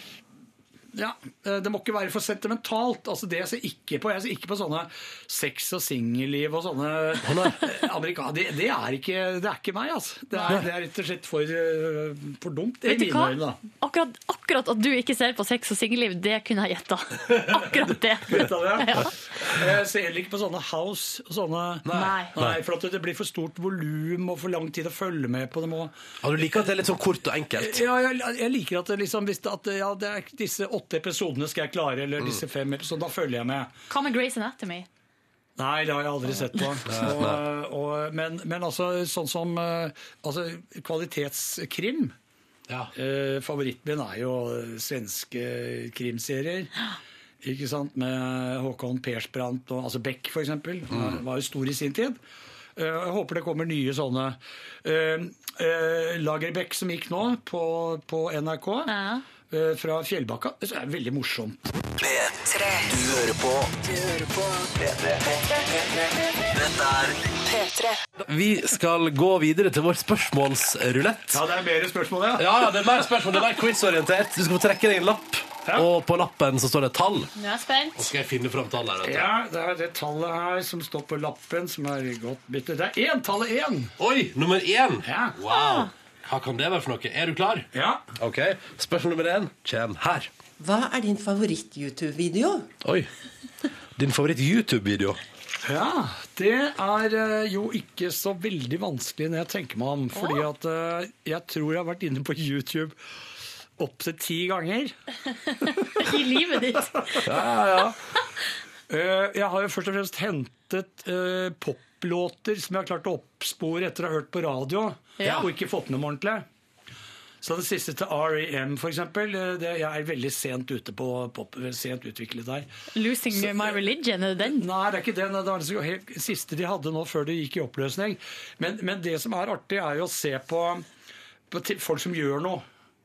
Ja, eh, Det må ikke være for sentimentalt. altså Det jeg ser ikke på Jeg ser ikke på sånne sex og singelliv og sånne eh, amerika- det, det, er ikke, det er ikke meg, altså. Det er, det er rett og slett for, eh, for dumt. Vet du hva? øyne. Akkurat, akkurat at du ikke ser på sex og singelliv, det kunne jeg gjetta. Akkurat det. Det? Ja. Jeg ser heller ikke på sånne house og sånne Nei. Nei, for at det blir for stort volum og for lang tid å følge med på. dem. Og... Ja, du liker at det er litt sånn kort og enkelt? Ja, jeg, jeg liker at, det liksom, at ja, det er disse åtte episodene skal jeg klare, eller disse fem episodene, da følger jeg med. Hva med Grace Anatomy? Nei, det har jeg aldri sett på. Og, og, men, men altså, sånn som eh, altså, kvalitetskrim Ja. eh, Favoritten min er jo svenske krimserier. Ikke sant? Med Håkon Persbrandt og altså Beck, for eksempel. Var jo stor i sin tid. Eh, Jeg håper det kommer nye sånne. Eh, eh, Lagerbäck som gikk nå på, på NRK, eh, fra Fjellbakka. Det er veldig morsomt. P3. Du hører på. Du hører på. P3. Dette er P3. Vi skal gå videre til vår spørsmålsrulett. Ja, det er mer spørsmål, ja. Ja, ja, det er mer spørsmål, det er mer quizorientert. Du skal få trekke deg en lapp, og på lappen så står det et tall. Nå er jeg spent. Og skal jeg finne fram tallet her. Ja, det er det tallet her som står på lappen, som er godt byttet. Det er én, tallet én. Oi, nummer én! Ja. Wow. Hva kan det være for noe? Er du klar? Ja. Ok, Spørsmål nummer én kommer her. Hva er din favoritt-YouTube-video? Oi. Din favoritt-YouTube-video? Ja, det er eh, jo ikke så veldig vanskelig når jeg tenker meg om. Fordi at eh, jeg tror jeg har vært inne på YouTube opptil ti ganger. I livet ditt. Ja, ja, ja. Eh, Jeg har jo først og fremst hentet poplåter som jeg har klart å oppspore etter å ha hørt på radio, Ja. og ikke fått med dem ordentlig. Så det siste til R.E.M. for eksempel, eh, jeg er veldig sent ute på pop, sent utviklet der. 'Losing my religion', er det den? Nei, det er ikke den. Det var helt siste de hadde nå før det gikk i oppløsning. Men, men det som er artig, er jo å se på, på folk som gjør noe.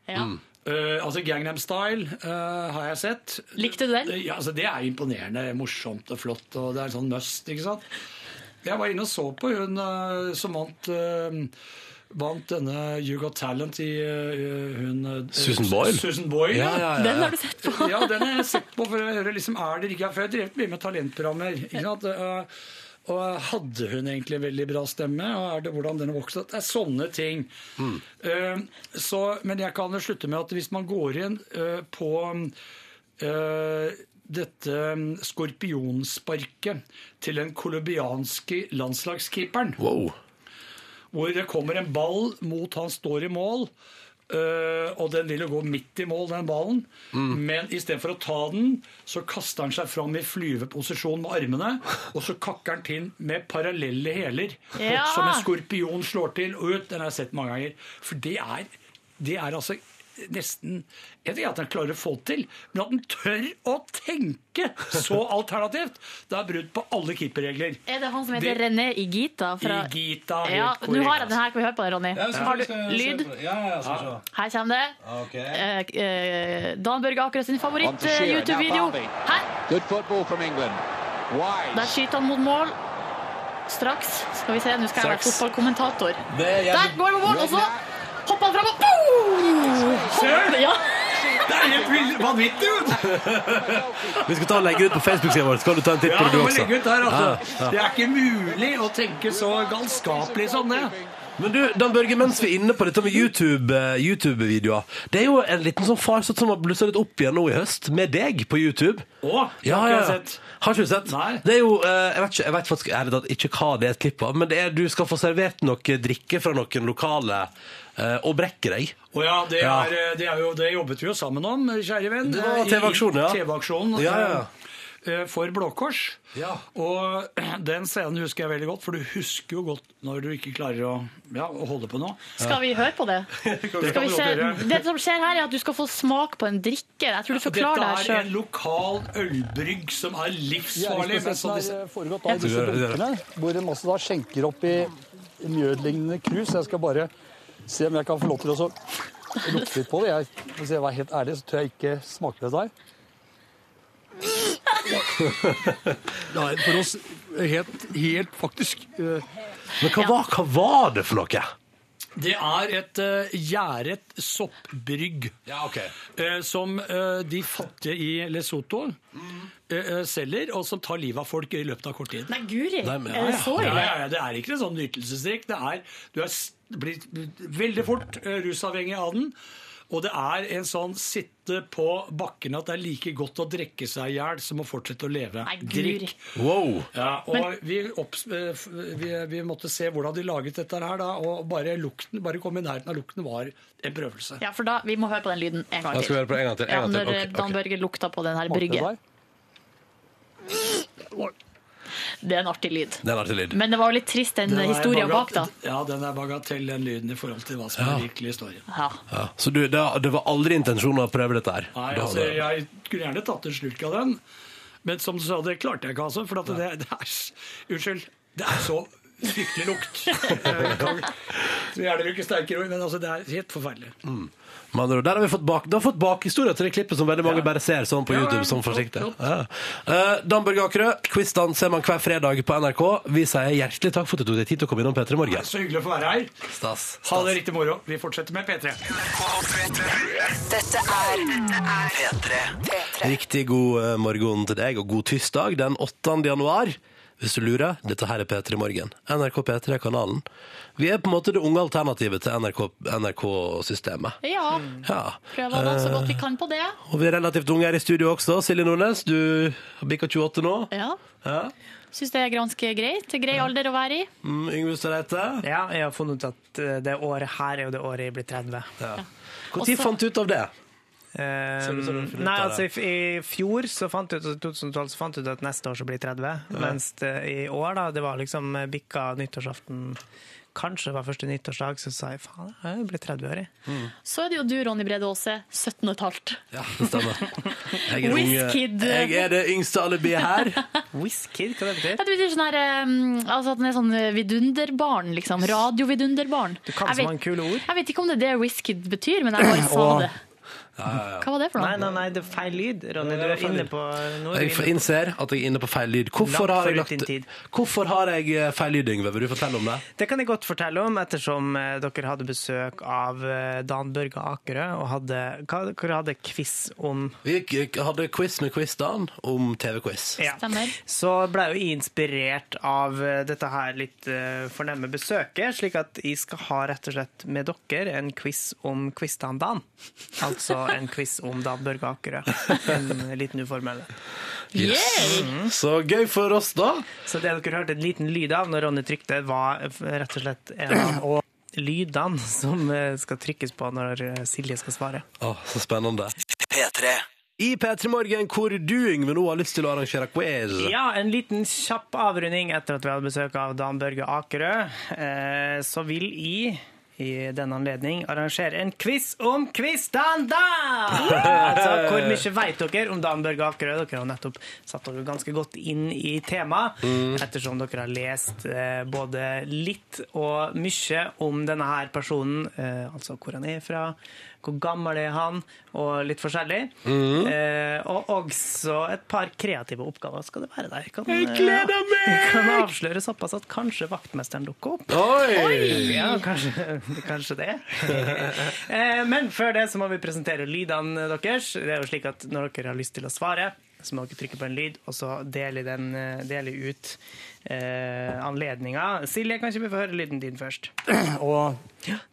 Ja. Eh, altså Gangnam Style uh, har jeg sett. Likte du den? Eh, Ja, altså Det er imponerende, morsomt og flott, og det er sånn must, ikke sant? Jeg var inne og så på hun eh, som vant eh, Vant denne You Got Talent i uh, hun eh, Susan Boyle? Susan Boyle, Ja, ja, ja. Den har du sett på? ja, den har jeg sett på for å høre liksom, er det ikke, for jeg har drevet mye med talentprogrammer. Ikke sant? Eh, Og hadde hun egentlig en veldig bra stemme? Og er det hvordan den har vokst? Det er sånne ting. Eh, så, men jeg kan slutte med at hvis man går inn uh, på uh, dette mm, skorpionsparket til den colombianske landslagskeeperen Wow. Hvor det kommer en ball mot han står i mål, Uh, og den vil jo gå midt i mål, den ballen. Men istedenfor å ta den, så kaster han seg fram i flyveposisjon med armene, og så kakker han til med parallelle hæler, Ja. som en skorpion slår til og ut. Den har jeg sett mange ganger. For det er, det er altså nesten Jeg vet ikke at han klarer å få det til, men at han tør å tenke så alternativt, det er brudd på alle keeperregler. Er det han som heter Det- René Igita? Fra... Igita, ja, Nå har jeg den her. Kan vi høre på den, Ronny? Ja, Har du lyd? på? Ja, ja. Her kommer det. Okay. Eh, eh, Dan Børge Akerø sin favoritt-YouTube-video. Her! Football from Der skyter han mot mål. Straks. Skal vi se, nå skal jeg være fotballkommentator. Er Der går han på mål, og så hopper han fram og boom! Søren! Ja. Det er helt vanvittig! vet du. Vi skal ta og legge ut på Facebook-sida vår. kan du ta en titt Ja, på det, du også? legge ut der, altså. Ja, ja. Det er ikke mulig å tenke så galskapelig som det. Men du, Dan Børge, mens vi er inne på dette med YouTube-videoer YouTube-videoer Det er jo en liten sånn farsott som har blussa litt opp igjen nå i høst, med deg på YouTube. Å, Ja, har ja, ikke ja. sett. Har ikke du sett? Nei. Det er jo, eh, jeg vet, ikke, jeg vet faktisk ærlig talt ikke hva det er et klipp av, men det er, du skal få servert noe drikke fra noen lokale eh, og brekke deg. Å ja, det, er, eh, det, er jo, det jobbet vi jo sammen om, kjære venn. Det var eh, TV-aksjonen, ja. TV-aksjonen Ja, ja, ja. eh, for Blå Kors. Ja. Og den scenen husker jeg veldig godt, for du husker jo godt når du ikke klarer å, ja, å holde på noe. Skal vi høre på det? Det Skal vi se? Det som skjer her, er at du skal få smak på en drikke. Jeg tror du forklarer det her Dette er en lokal ølbrygg som er livsfarlig. Ja, som disse- har foregått da i disse dunkene, hvor en masse da skjenker opp i i mjødlignende krus. Jeg skal bare se om jeg kan få lov til å så lukte litt på det. Jeg, hvis jeg var helt ærlig, så tør jeg ikke smake det der. Nei, Det for oss helt, helt faktisk eh, Men hva, var, hva var det for noe? Det er et uh, gjæret soppbrygg Ja, okay. uh, som uh, de fattige i Lesotho eh, selger, og som tar livet av folk i løpet av kort tid. Nei, guri. Nei, men- ja, det Ja, ja, ja, det er ikke en sånn nytelsesdrikk. Det er, du er, blitt blir veldig fort eh, rusavhengig av den. Og det er en sånn sitte på bakken at det er like godt å drikke seg i hjel som å fortsette å leve. Nei. Drikk. Wow. Ja, og vi, opps, eh, vi, vi måtte se hvordan de laget dette her, da, og bare lukten, bare kom i nærheten av lukten var en prøvelse. Ja, for da, Vi må høre på den lyden en gang Da skal vi til. høre på en gang til. En gang til. når okay. Dan. Børge lukta på den her smakte det er en artig lyd. Det er en artig lyd. Men det var jo litt trist, den Den historien bak, da. Ja, den er bagatell, den lyden, i forhold til hva som Ja. er virkelig historien. Ja. Ja. Så du, det, det var aldri intensjonen å prøve dette her? Nei, altså, jeg kunne gjerne tatt en slurk av den, men som du sa, det klarte jeg ikke, altså. For at det, det er Unnskyld. Det er så fryktelig lukt. Jeg kan- Så gjerne bruke sterkere ord, men altså, det er helt forferdelig. Med andre ord, Der har vi fått bak, du har fått bakhistoria til det klippet som veldig mange bare ser sånn på YouTube. ja, sånn forsiktig. Ja. Uh, Dan Børge Akerø, quizdan ser man hver fredag på NRK. Vi sier hjertelig takk for at du tok deg tid til å komme innom P3 Morgen. Så hyggelig å få være her. Stas. Ha det riktig moro. Vi fortsetter med P3. Dette er P3. Riktig god eh, morgen til deg, og god tirsdag den 8. januar. Hvis du lurer, dette her er P3 Morgen. NRK P3 er kanalen. Vi er på en måte det unge alternativet til NRK-systemet. Ja. ja. Prøver da så godt vi kan på det. Og vi er relativt unge her i studio også. Silje Nordnes, du har bikka 28 nå. Ja. Ja. Syns det er ganske greit. Grei alder å være i. Mm, Yngve Stereite. Ja, jeg har funnet ut at eh, det året her er jo det året jeg blir 30. Ja. Når Også- fant du ut av det? Eh, ut nei, altså i, i fjor så fant ut, altså, 2012 så fant ut at neste år så blir jeg 30. Mens det, i år, da, det var liksom eh, bikka nyttårsaften Kanskje det var første nyttårsdag, så sa jeg faen, jeg er blitt 30 år, Mm. Så er det jo du, Ronny Brede Aase, 17 15. Ja, det stemmer. Jeg er, unge, jeg er det yngste alibiet her. Whiskid, hva det betyr? Ja, det betyr sånn her, um, altså at den er sånn vidunderbarn, liksom. Radiovidunderbarn. Du kan så vet- mange kule ord. Jeg vet ikke om det er det Whiskid betyr, men jeg bare sa det. Hva var det for noe? Nei, nei, nei, det er feil lyd. Ronny, du er inne på nå er Jeg innser at jeg er inne på feil lyd. Hvorfor har jeg, lagt, hvorfor har jeg eh, feil lyd, Yngve? Vil du fortelle om det? Det kan jeg godt fortelle om, ettersom eh, dere hadde besøk av eh, Dan Børge Akerø og hadde, hva, dere hadde quiz om Vi hadde quiz med Quiz-Dan om TV-quiz. Ja. Så ble jo jeg inspirert av dette her litt fornemme besøket, slik at jeg skal ha rett og slett med dere en quiz om Quiz Dan Dan. Altså en quiz om Dan Børge Akerø. En liten uformell. Yes. Så gøy for oss, da. Så det dere hørte en liten lyd av når Ronny trykte, var rett og slett en av lydene som eh, skal trykkes på når eh, Silje skal svare. Å, så spennende. P3. I P3 Morgen, hvor du, Yngve, nå har lyst til å arrangere quiz. Ja, en liten kjapp avrunding etter at vi hadde besøk av Dan Børge Akerø. Eh, så vil jeg i den anledning arrangere en quiz om Quiz-Dan altså, hvor mye vet dere om Dan Børge Akerø? Dere har nettopp satt dere ganske godt inn i temaet, Mm. ettersom dere har lest eh, både litt og mye om denne her personen, eh, altså hvor han er fra, hvor gammel er han, og litt forskjellig. Mm. Eh, og også et par kreative oppgaver skal det være der. Kan, Jeg gleder meg! Ja, kan avsløre såpass at kanskje vaktmesteren dukker opp. Oi! Ja, kanskje, kanskje det. Eh, Men før det så må vi presentere lydene deres. Det er jo slik at Når dere har lyst til å svare, så må dere trykke på en lyd, og så dele, den, eh, dele ut eh, anledninga. Silje, kan ikke vi få høre lyden din først? Og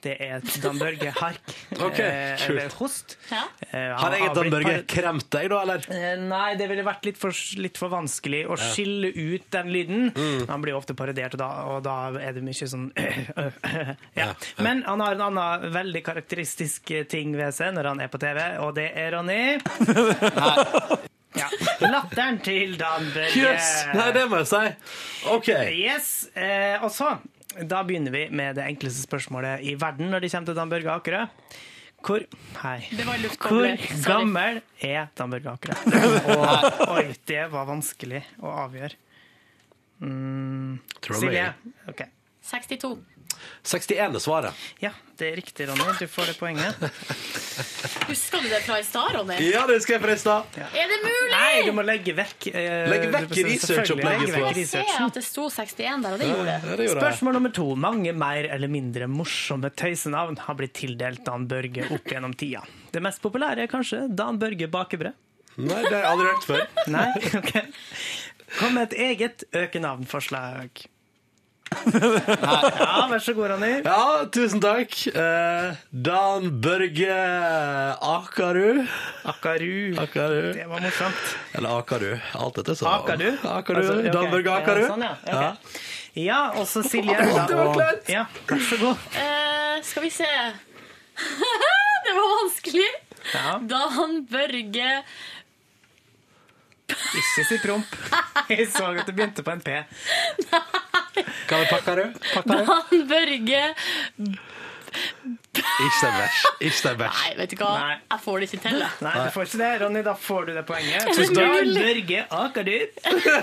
det er Dan Børge Hark. Ok, eh. Eller host. Eh, Har jeg et Dan Børge kremt deg, da, eller? Eh, Nei, det ville vært litt for, litt for vanskelig å Ja. skille ut den lyden. Mm. Han blir ofte parodiert, og da, og da er det mye sånn ja. Men han har en annen veldig karakteristisk ting ved seg når han er på TV, og det er Ronny. Ja. Latteren til Dan Børge. Yes! Nei, det må jeg si. OK. Yes, eh, og så Da begynner vi med det enkleste spørsmålet i verden når det kommer til Dan Børge Akerø. Hvor Hvor gammel er Dan Børge Akerø? Og, oi, det var vanskelig å avgjøre. Mm, Silje? Okay. Ok. 62. 61 er svaret. Ja, det er riktig, Ronny. Du får det poenget. Husker du det fra i stad, Ronny? Ja, det skal jeg fra i stad. Er det mulig? Nei, du må legge vekk eh, Legge vekk researchopplegget legge vekk for- Se at det sto 61 der, og det gjorde det. Spørsmål nummer to. Mange mer eller mindre morsomme tøysenavn har blitt tildelt Dan Børge opp gjennom tida. Det mest populære er kanskje Dan Børge Bakebrød. Nei, det har jeg aldri hørt før. Nei, ok. Kom med et eget økenavnforslag. Ja, vær så god, Ronny. Ja, tusen takk. Eh, Dan Børge Akaru. Akaru. Akaru. Det var morsomt. Eller Akaru. Alt dette så. Akaru? Akaru. Altså, okay. Dan Børge Akaru. Ja, sånn, ja. Okay. Ja, og så Silje. Oh, det var kleint. Ja, vær så god. Eh, skal vi se Det var vanskelig. Ja. Dan Børge Ikke si promp. Jeg så at det begynte på en P. Hva med Pakkarø? Dan Børge Ikke den vers. Ikke den vers. Nei, vet du hva? Jeg får det ikke til. jeg. Nei, du får ikke det, Ronny. Da får du det poenget. Tusen takk. Dan Børge Akadyr.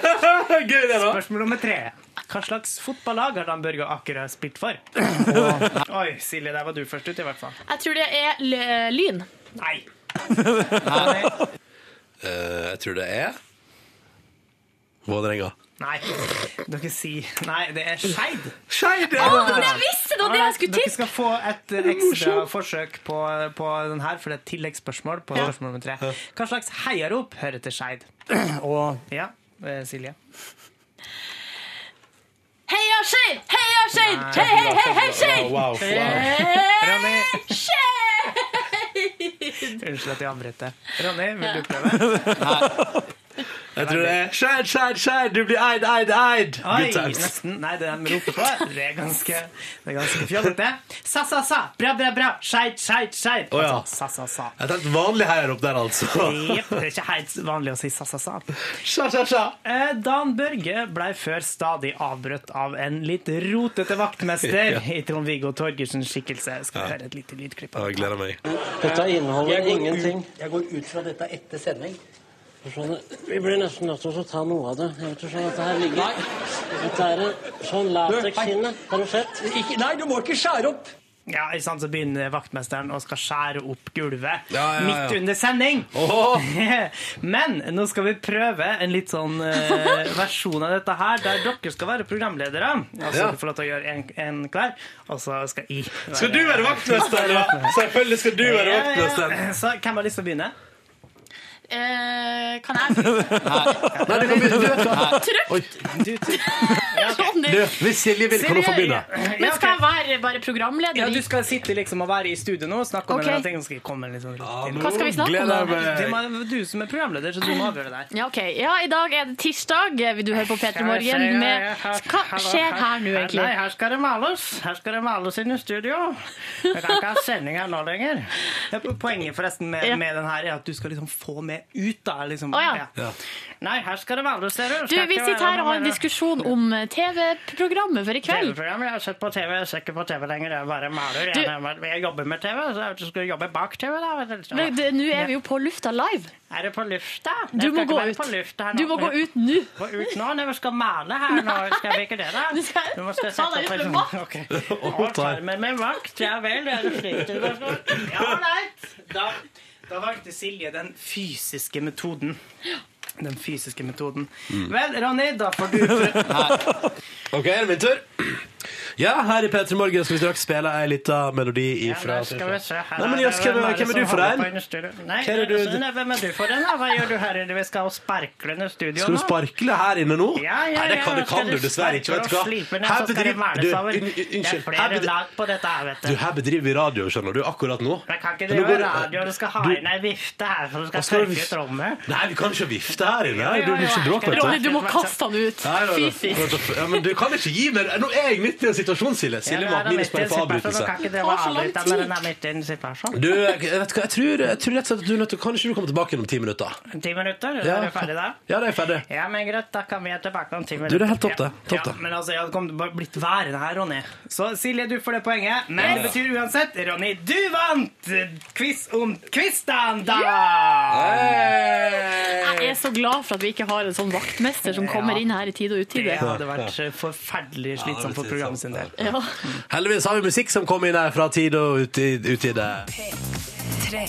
Gøy det, da. Spørsmål nummer tre. Hva slags fotballag har Dan Børge Akerø spilt for? Oi, Silje, der var du først ut, i hvert fall. Jeg tror det er l- Lyn. Nei. Eh, jeg tror det er Vålerenga. Nei. Dere sier Nei, det er Skeid. Skeid, ja! Oh, det visste var det jeg skulle Dere skal få et ekstra forsøk på, på den her, for det er et tilleggsspørsmål på Ja. spørsmål nummer tre. Hva slags heiarop hører til Skeid? Ja, eh, Silje. Heia Skeid! Heia Skeid! Hei, hei, hei, hei, Skeid! Wow, wow. Skeid! Unnskyld at jeg avbryter. Ronny, vil du prøve? Jeg tror det er Skjær, skjær, skjær, Du blir eid, eid, eid! Oi, Good times. nesten. Nei, det de roper på, det er ganske, det er ganske fjollete. Sa, sa, sa. Bra, bra, bra. Skeid, skeid, skeid. Å, ja. Altså, sa, sa, sa. Et helt vanlig heiarop der, altså. Jepp, det er ikke helt vanlig å si sa, sa, sa. Sa, sa, sa. Eh, Dan Børge ble før stadig avbrutt av en litt rotete vaktmester Ja. i Trond-Viggo Torgersens skikkelse. Skal vi Ja. høre et lite lydklipp? Jeg gleder meg. Dette inneholder Jeg ingenting. ut-. Jeg går ut fra dette etter sending. Skjønner. Vi blir nesten nødt til å ta noe av det. Jeg vet ikke sånn at det her ligger Dette er en sånn latekshinne. Har du sett? nei, du må ikke skjære opp! Ja, ikke sant, Så begynner vaktmesteren å skal skjære opp gulvet Ja, ja, ja. midt under sending. Men nå skal vi prøve en litt sånn uh, versjon av dette her, der dere skal være programledere. Altså, Ja. Du får lov til å gjøre en, en hver, og så skal jeg være Skal du være vaktmester. Selvfølgelig skal du være Ja, ja. vaktmester. Så hvem har lyst til å begynne? Eh, kan jeg begynne? Nei, du kan begynne. Du hva. Trykk! Du, hvis Silje vil, kan hun få begynne. Men skal jeg være bare programleder? Ja, i- du skal sitte liksom og være i studio nå og snakke om Ok. en ting. Skal komme litt sånn. Hva skal vi snakke om da? Det må- du som er programleder, så du må avgjøre det der. Ja, ok. Ja, i dag er det tirsdag. Vil du høre på P3 Morgen med Hva skjer her nå, egentlig? Nei, her skal det males. Her skal det males inn i studio. Jeg kan ikke ha sending her nå lenger. Er Poenget forresten med, Ja. med den her er at du skal liksom få med ut da. Liksom. Å, ja. Ja. Nei, her skal det være, ser du. Du, Vi sitter her og har en diskusjon om TV-programmet for i kveld. TV-programmet, Jeg har sett på TV, jeg ser ikke på TV lenger. Jeg bare maler. Du- Jeg, jeg jobber med TV, så jeg skal jobbe bak TV. da. Men Nå er vi jo på lufta live. Er det på lufta? Du må gå ut. Du må gå ut nå. Gå ut nå når vi skal male her nå. Skal vi ikke det, da? Du må skal sette opp en- okay. Og tarmer med vakt. Ja vel, er det til det. Ja, ålreit. Da, da valgte Silje den fysiske metoden. Den fysiske metoden. Mm. Vel, Ronny, da får du prøve. OK, er det min tur? Ja, her i P3 Morgen skal vi straks spille ei lita melodi ifra ja, skal vi se. Her Nei, men Jøss, hvem, hvem er du for en? Nei, er du- hvem er du for en? Hva gjør du her inne? Vi skal sparkle inn studioet nå. Skal du sparkle her inne nå? Ja, ja, Nei, det kan, det kan du dessverre ikke. Vet du hva? ned, Her bedriver du, over. un- un- Det er flere lag på dette her, vet du, du. her bedriver vi radio, skjønner du, akkurat nå. Jeg kan ikke Men drive radio, du skal ha du- inn ei vifte her, for du skal du- tørke ut rommet. Nei, vi kan ikke vifte her inne. Ja, ja, Du ja, ikke her bråke, skal Ronny, du må kaste han ut. Fysisk. Ja, men du kan ikke gi meg Nå er jeg midt i en situasjon, Silje. Silje ja, ha minuspoeng for avbrytelse. Du kan ikke drive Tar så og lang avbryte når den er midt i en situasjon. Du, jeg vet hva, jeg tror, jeg tror rett og slett at du er nødt til Kan ikke du komme tilbake om ti minutter? Ti minutter, Ja. er du ferdig da? Ja, det er ferdig. Ja, men greit, da kan vi være tilbake om ti minutter. Du, det er helt topp, det. Topp, det. Ja, men altså, jeg hadde kommet bare blitt værende her, Ronny. Så Silje, du får det poenget. Men det betyr uansett, Ronny, du vant quiz om kvisten, da! Jeg er så glad for at vi ikke har en sånn vaktmester som kommer inn her i tide og utide. Det hadde vært forferdelig slitsomt for programmet sin del. Ja. Heldigvis har vi musikk som kommer inn her fra tid og uti- utide. P3.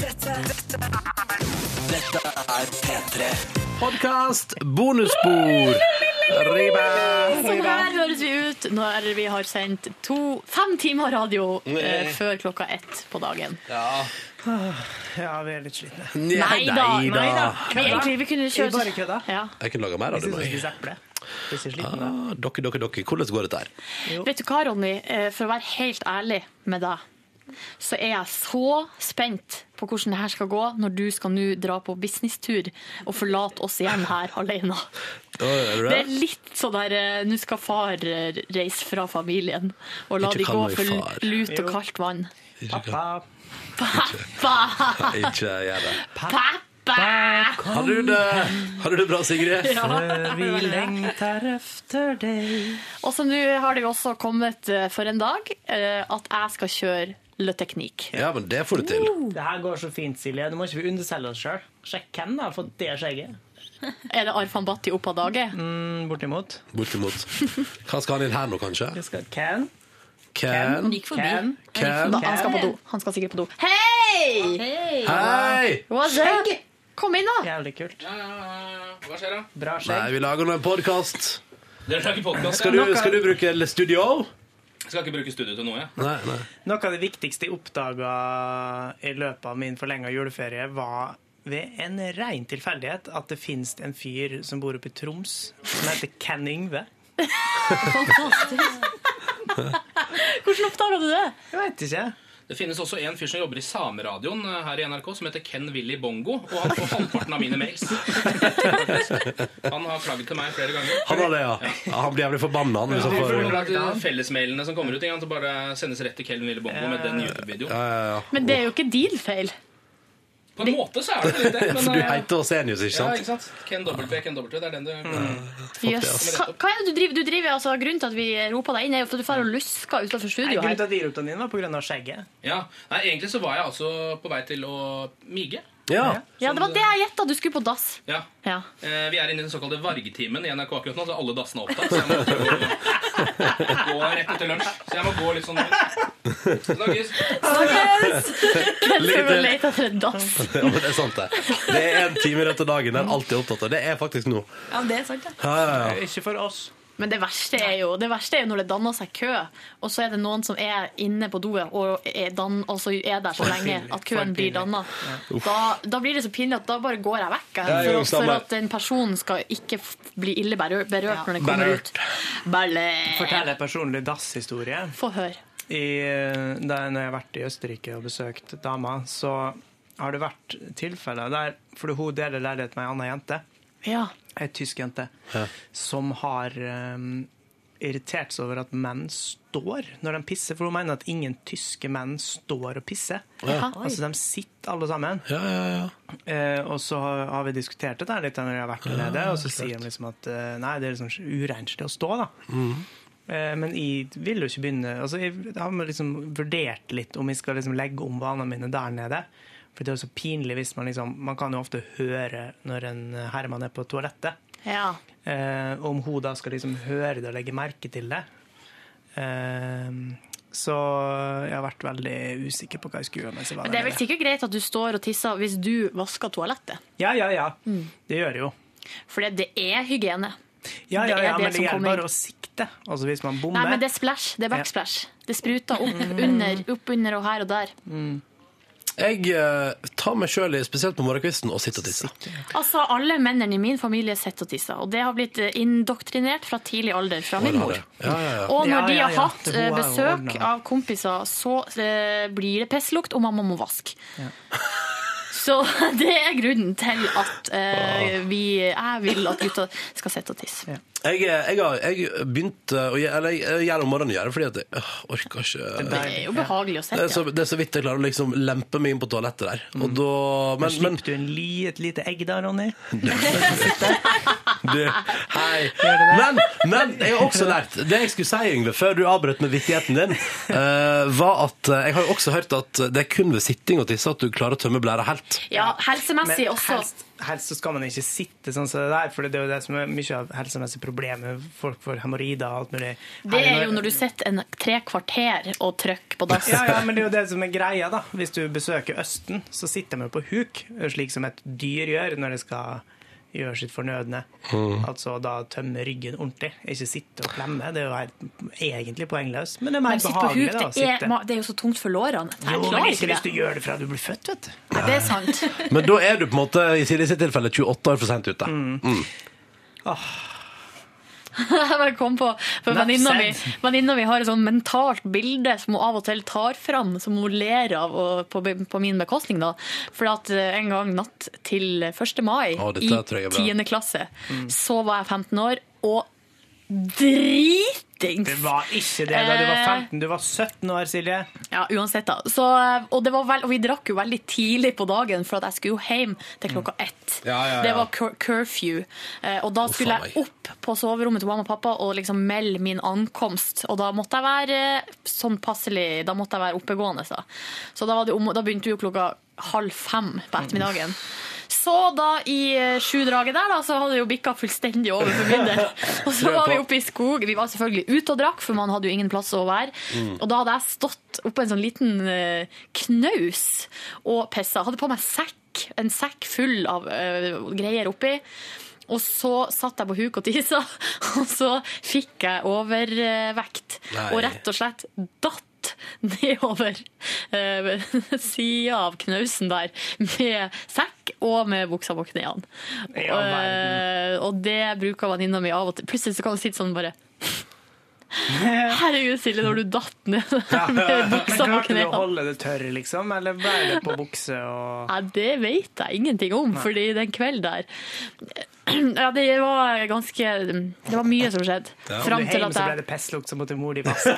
Dette, dette er Dette er P3. Podkast bonusspor. Riba, Sånn her høres vi ut når vi har sendt to, fem timer radio eh, før klokka ett på dagen. Ja. Ja, vi er litt slitne. Nei da. Nei da. Vi, egentlig, vi kunne Vi kjørt bare kødda. ja. Jeg kunne laga mer av det. Jeg synes jeg. vi eple. Hvis jeg. Ah, Dere, dere, dere. Hvordan går dette her? Vet du hva, Ronny? Eh, For å være helt ærlig med deg, så er jeg så spent på hvordan det her skal gå når du skal nå dra på businesstur og forlate oss igjen her alene. Det er litt sånn der eh, Nå skal far eh, reise fra familien og la de gå for lut og kaldt vann. Pappa, Pappa! ikke gjør det. Pappa! Har du det, har du det bra, Sigrid? Ja. vi lengter efter deg. Og så nå har det jo også kommet eh, for en dag eh, at jeg skal kjøre Le Technique. Ja, men det får du til. Det her går så fint, Silje. Nå må ikke vi underselge oss sjøl. Sjekk hvem har fått det skjegget. Er det Arfan Bhatti opp av dage? Mm, bortimot. Bortimot. Hva skal han inn her nå, kanskje? Jeg skal Ken. Ken. Han gikk forbi. Ken. Can. Da, han skal på do. Han skal sikkert på do. Hei! Hei! What's up? Kom inn, da. Jævlig kult. Ja, ja, ja. Hva skjer da? Bra Nei, vi lager nå en podkast. Dere lager podcast, Skal, du- skal du bruke studio? Jeg skal ikke bruke studio til noe, jeg. Nei, nei. Noe av det viktigste jeg oppdaga i løpet av min forlenga juleferie, var ved en rein tilfeldighet at det fins en fyr som bor oppe i Troms, som heter Ken Yngve. Hvordan oppdaga du det? Jeg veit ikke. Det finnes også en fyr som jobber i Sameradioen eh, her i NRK, som heter Ken Willy Bongo. Og han får halvparten av mine mails. Han har klaget til meg flere ganger. Han har det, ja. ja han blir jævlig forbanna han, hvis han Ja, får for Fellesmailene som kommer ut, en gang, så bare sendes rett til Ken Willy Bongo med den YouTube-videoen. ja, ja, ja. Men det er jo ikke din feil. På en måte så er det litt det. men, For du eh, heter Osenius, ikke Ja, sant? ikke sant? Ken W, Ken W, det er den du Jøss. Hva, hva er det du driver, du driver altså, Grunnen til at vi roper deg inn, er jo for at du får og lusker utenfor studio her. Grunnen til at de ropte deg inn, var pga. skjegget. Ja, Nei, Egentlig så var jeg altså på vei til å mige. Ja. Ja, det var det jeg gjetta. Du skulle på dass. Ja. Ja. Eh, vi er inne i den såkalte vargetimen i NRK akkurat nå, så alle dassene er opptatt. Så jeg må gå, rett etter lunsj. Så jeg må gå litt sånn Snakkes! Hvem Lykke til. leter etter en dass? Ja, men det er sant, det. Det er en time i løpet av dagen der alltid er opptatt av. Det er faktisk nå. Ja, det er sant, det. Ja, ja, ja. Ikke for oss. Men det verste er jo, det verste er jo når det danner seg kø, og så er det noen som er inne på doet og og så er der så lenge at køen blir danna. Da, da blir det så pinlig at da bare går jeg vekk. For, for at den personen skal ikke bli ille berørt, berørt når den kommer ut. Fortell en personlig dasshistorie. Få høre. I, da, når jeg har vært i Østerrike og besøkt dama, så har det vært tilfeller der For hun deler leilighet med ei anna jente, Ja. ei tysk jente, Ja. som har um, irritert seg over at menn står når de pisser. For hun mener at ingen tyske menn står og pisser. Ja. Altså De sitter alle sammen. Ja, ja, ja. Eh, og så har, har vi diskutert dette der litt når jeg har vært der nede, og så sier de liksom at eh, nei, det er liksom urenslig å stå, da. Eh, Men jeg vil jo ikke begynne altså Jeg har liksom vurdert litt om jeg skal liksom legge om vanene mine der nede. For det er jo så pinlig hvis man liksom Man kan jo ofte høre når en herremann er på toalettet. Ja. Eh, om hun da skal liksom høre det og legge merke til det. Eh, så jeg har vært veldig usikker på hva jeg skulle gjøre. mens jeg var Men det er vel sikkert greit at du står og tisser hvis du vasker toalettet. Ja, ja, ja. Det gjør det jo. For det, det er hygiene. Ja, Det ja, ja, det men det gjelder bare å sikte. Altså hvis man bommer Nei, men det er splash. Det er backsplash. Det spruter opp Mm. under, opp under og her og der. Jeg eh, tar meg sjøl i, spesielt på morgenkvisten, og sitter og tisser. Altså, Alle mennene i min familie sitter og tisser, og det har blitt eh, indoktrinert fra tidlig alder fra min mor. Ja, ja, ja. Og når de ja, har ja. hatt Det eh, hun besøk ordnet. av kompiser, så eh, blir det pisslukt, og mamma må vaske. Så det er grunnen til at eh, vi, jeg vil at gutta skal sitte og tisse. Jeg, jeg har jeg begynte å gjøre Eller jeg gjør om morgenen gjør det fordi at jeg øh, orker ikke Det er jo behagelig å det sitte. er, så, det er så vidt jeg klarer å liksom lempe meg inn på toalettet der. Mm. Og da Men Men, men slipper du en li, et lite egg da, Ronny? du, hei. Men, men jeg har også lært Det jeg skulle si, Yngve, før du avbrøt med vittigheten din, eh, var at eh, jeg har jo også hørt at det er kun ved sitting og tisse at du klarer å tømme blæra helt. Ja, helsemessig Men også. helst, helst så skal man ikke sitte sånn som det der, for det er jo det som er mye av helsemessige problemer. Folk får hemoroider og alt mulig. Det er jo når du sitter en tre kvarter og trykker på dass. Ja, ja, men det er jo det som er greia, da. Hvis du besøker Østen, så sitter de jo på huk, slik som et dyr gjør når det skal gjøre sitt fornødne. Mm. Altså da tømme ryggen ordentlig, ikke sitte og klemme. Det er jo helt, egentlig poengløst, men det er mer behagelig huk, da, det er, sitte. det er jo så tungt for lårene. Jo, men ikke ikke hvis du det. gjør det fra du blir født, vet du. Ja, det er sant. Men da er du på en måte i sitt tilfelle 28 år for sent ute. Mm. Jeg bare kom på, for Venninna mi, venninna mi har et sånn mentalt bilde som hun av og til tar fram, som hun ler av og på, på min bekostning. da. For at eh, en gang natt til 1. mai Å, i tror jeg er bra. 10. klasse, så var jeg 15 år og dritings. Det var ikke det da du var Eh, 15. Du var 17 år, Silje. Ja, uansett da. Så, eh, og, det var vel, og vi drakk jo veldig tidlig på dagen, for at jeg skulle jo hjem til klokka ett. Ja, ja, ja. Det var cur curfew. Eh, og da skulle jeg opp på soverommet til mamma og pappa og liksom melde min ankomst. Og da måtte jeg være eh, sånn passelig, da måtte jeg være oppegående. Så, så da, var det da begynte vi jo klokka halv fem på ettermiddagen. Så da i eh, sjudraget der, da, så hadde det jo bikka fullstendig over for min del. Og så var vi oppe i skog. Vi var selvfølgelig ute og drakk, for man hadde jo ingen plass å være. Mm. Og da hadde jeg stått oppå en sånn liten eh, knaus og pissa. Hadde på meg sekk, en sekk full av uh, greier oppi. Og så satt jeg på huk og tisa, og så fikk jeg overvekt. Nei. Og rett og slett datt nedover eh, sida av knausen der med sekk og med buksa på knærne. Ja, eh, og det bruker venninna mi av og til. Plutselig så kan hun sitte sånn bare Herregud, Silje, når du datt ned med buksa på klarte du å holde det tørr, liksom? Eller ble det på bukse og Nei, det vet jeg ingenting om, fordi den kvelden der Ja, det var ganske Det var mye som skjedde. Fram til at så ble det pestlukt, som måtte mor di vaske.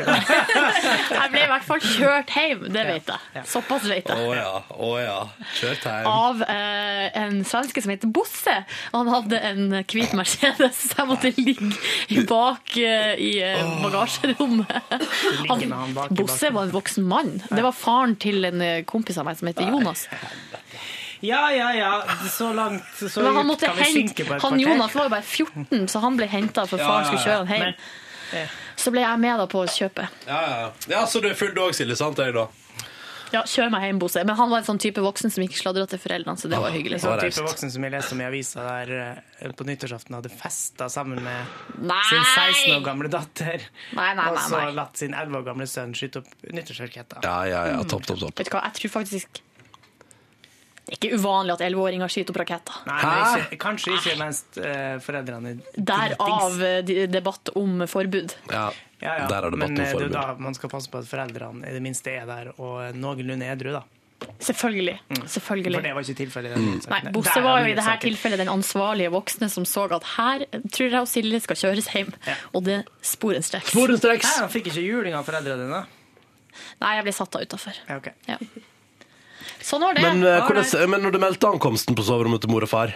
Jeg ble i hvert fall kjørt hjem, det vet jeg. Såpass vet Å jeg. ja, Oh, ja. Kjørt hjem. Av eh, en svenske som heter Bosse. Han hadde en hvit Mercedes, så jeg måtte ligge bak eh, i eh, bagasjerommet. han Bosse var en voksen mann. Det var faren til en eh, kompis av meg som heter Jonas. Ja, ja, ja. Så langt så Men han ut måtte kan vi hente, synke på et han kvarter. Jonas var jo bare 14, så han ble henta for Ja, faren ja, skulle kjøre han hjem. Men- Så ble jeg med da på kjøpet. Ja, ja. ja, så du er full dog, Silje. Sant jeg, da? Ja, kjør meg hjem, Bosse. Men han var en sånn type voksen som ikke sladra til foreldrene, så det var hyggelig. Sånn type voksen som jeg leste om i avisa der eh, på nyttårsaften hadde festa sammen med Nei! sin 16 år gamle datter. Nei, nei, og nei, så latt sin 11 år gamle sønn skyte opp nyttårsraketter. Ja, ja, ja. Topp, topp, topp. Vet du hva, jeg tror faktisk Det er ikke uvanlig at 11-åringer skyter opp raketter. Nei, men ikke, kanskje ikke mens eh, foreldrene Derav eh, debatt om forbud. Ja, Ja, ja. der er debatt om forbud. er forbud. da man skal passe på at foreldrene i det minste er der og er noenlunde edru, da. Selvfølgelig. Selvfølgelig. For det var ikke tilfellet i denne Nei. Bosse er var jo i dette tilfellet den ansvarlige voksne som så at her tror jeg og Silje skal kjøres hjem. Og det sporenstreks. Nei, han fikk ikke juling av foreldrene dine. Nei, jeg ble satt av utafor. Ja, ok. Ja. Sånn var det. Men, eh, hvordan, men når du meldte ankomsten på soverommet til mor og far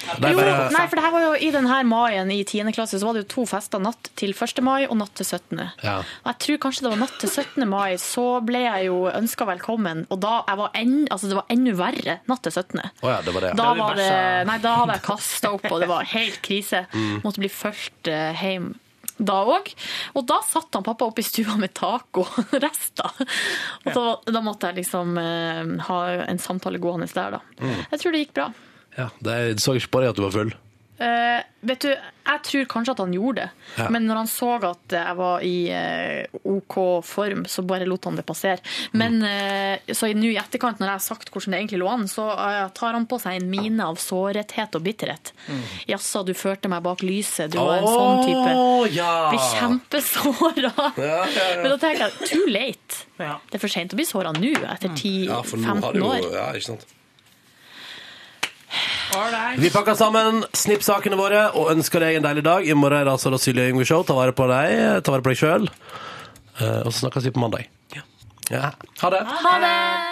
det er Jo, bare, nei, for det her var jo I denne maien i 10. klasse så var det jo to fester. Natt til 1. mai og natt til 17. ja. Og jeg tror kanskje det var natt til 17. mai, så ble jeg jo ønska velkommen. Og da jeg var enn, altså det var enda verre natt til 17. Å ja, det var det. Da, var det, nei, da hadde jeg kasta opp, og det var helt krise. Mm. Måtte bli fulgt eh, hjem da òg. Og da satt han pappa oppe i stua med tacorester. Og da, da måtte jeg liksom eh, ha en samtale gående der, da. Mm. Jeg tror det gikk bra. Ja, det, så ikke bare at du var full. Eh, vet du, jeg tror kanskje at han gjorde det. Ja. Men når han så at jeg var i uh, OK form, så bare lot han det passere. Men uh, så nå i etterkant, når jeg har sagt hvordan det egentlig lå an, så tar han på seg en mine av sårethet og bitterhet. Jaså, du førte meg bak lyset, du var en sånn type. Ja. Blir kjempesåra. Ja, ja. Men da tenker jeg, too late. Det er for seint å bli såra nå, etter 10-15 Ja, for nå har det jo år. Ja, ikke sant. Vi pakker sammen snippsakene våre og ønsker deg en deilig dag. I morgen er det altså da Silje Yngve Show. Ta vare på deg, ta vare på deg sjøl. Og så snakkes vi på mandag. Ja. Ha det. Ha det!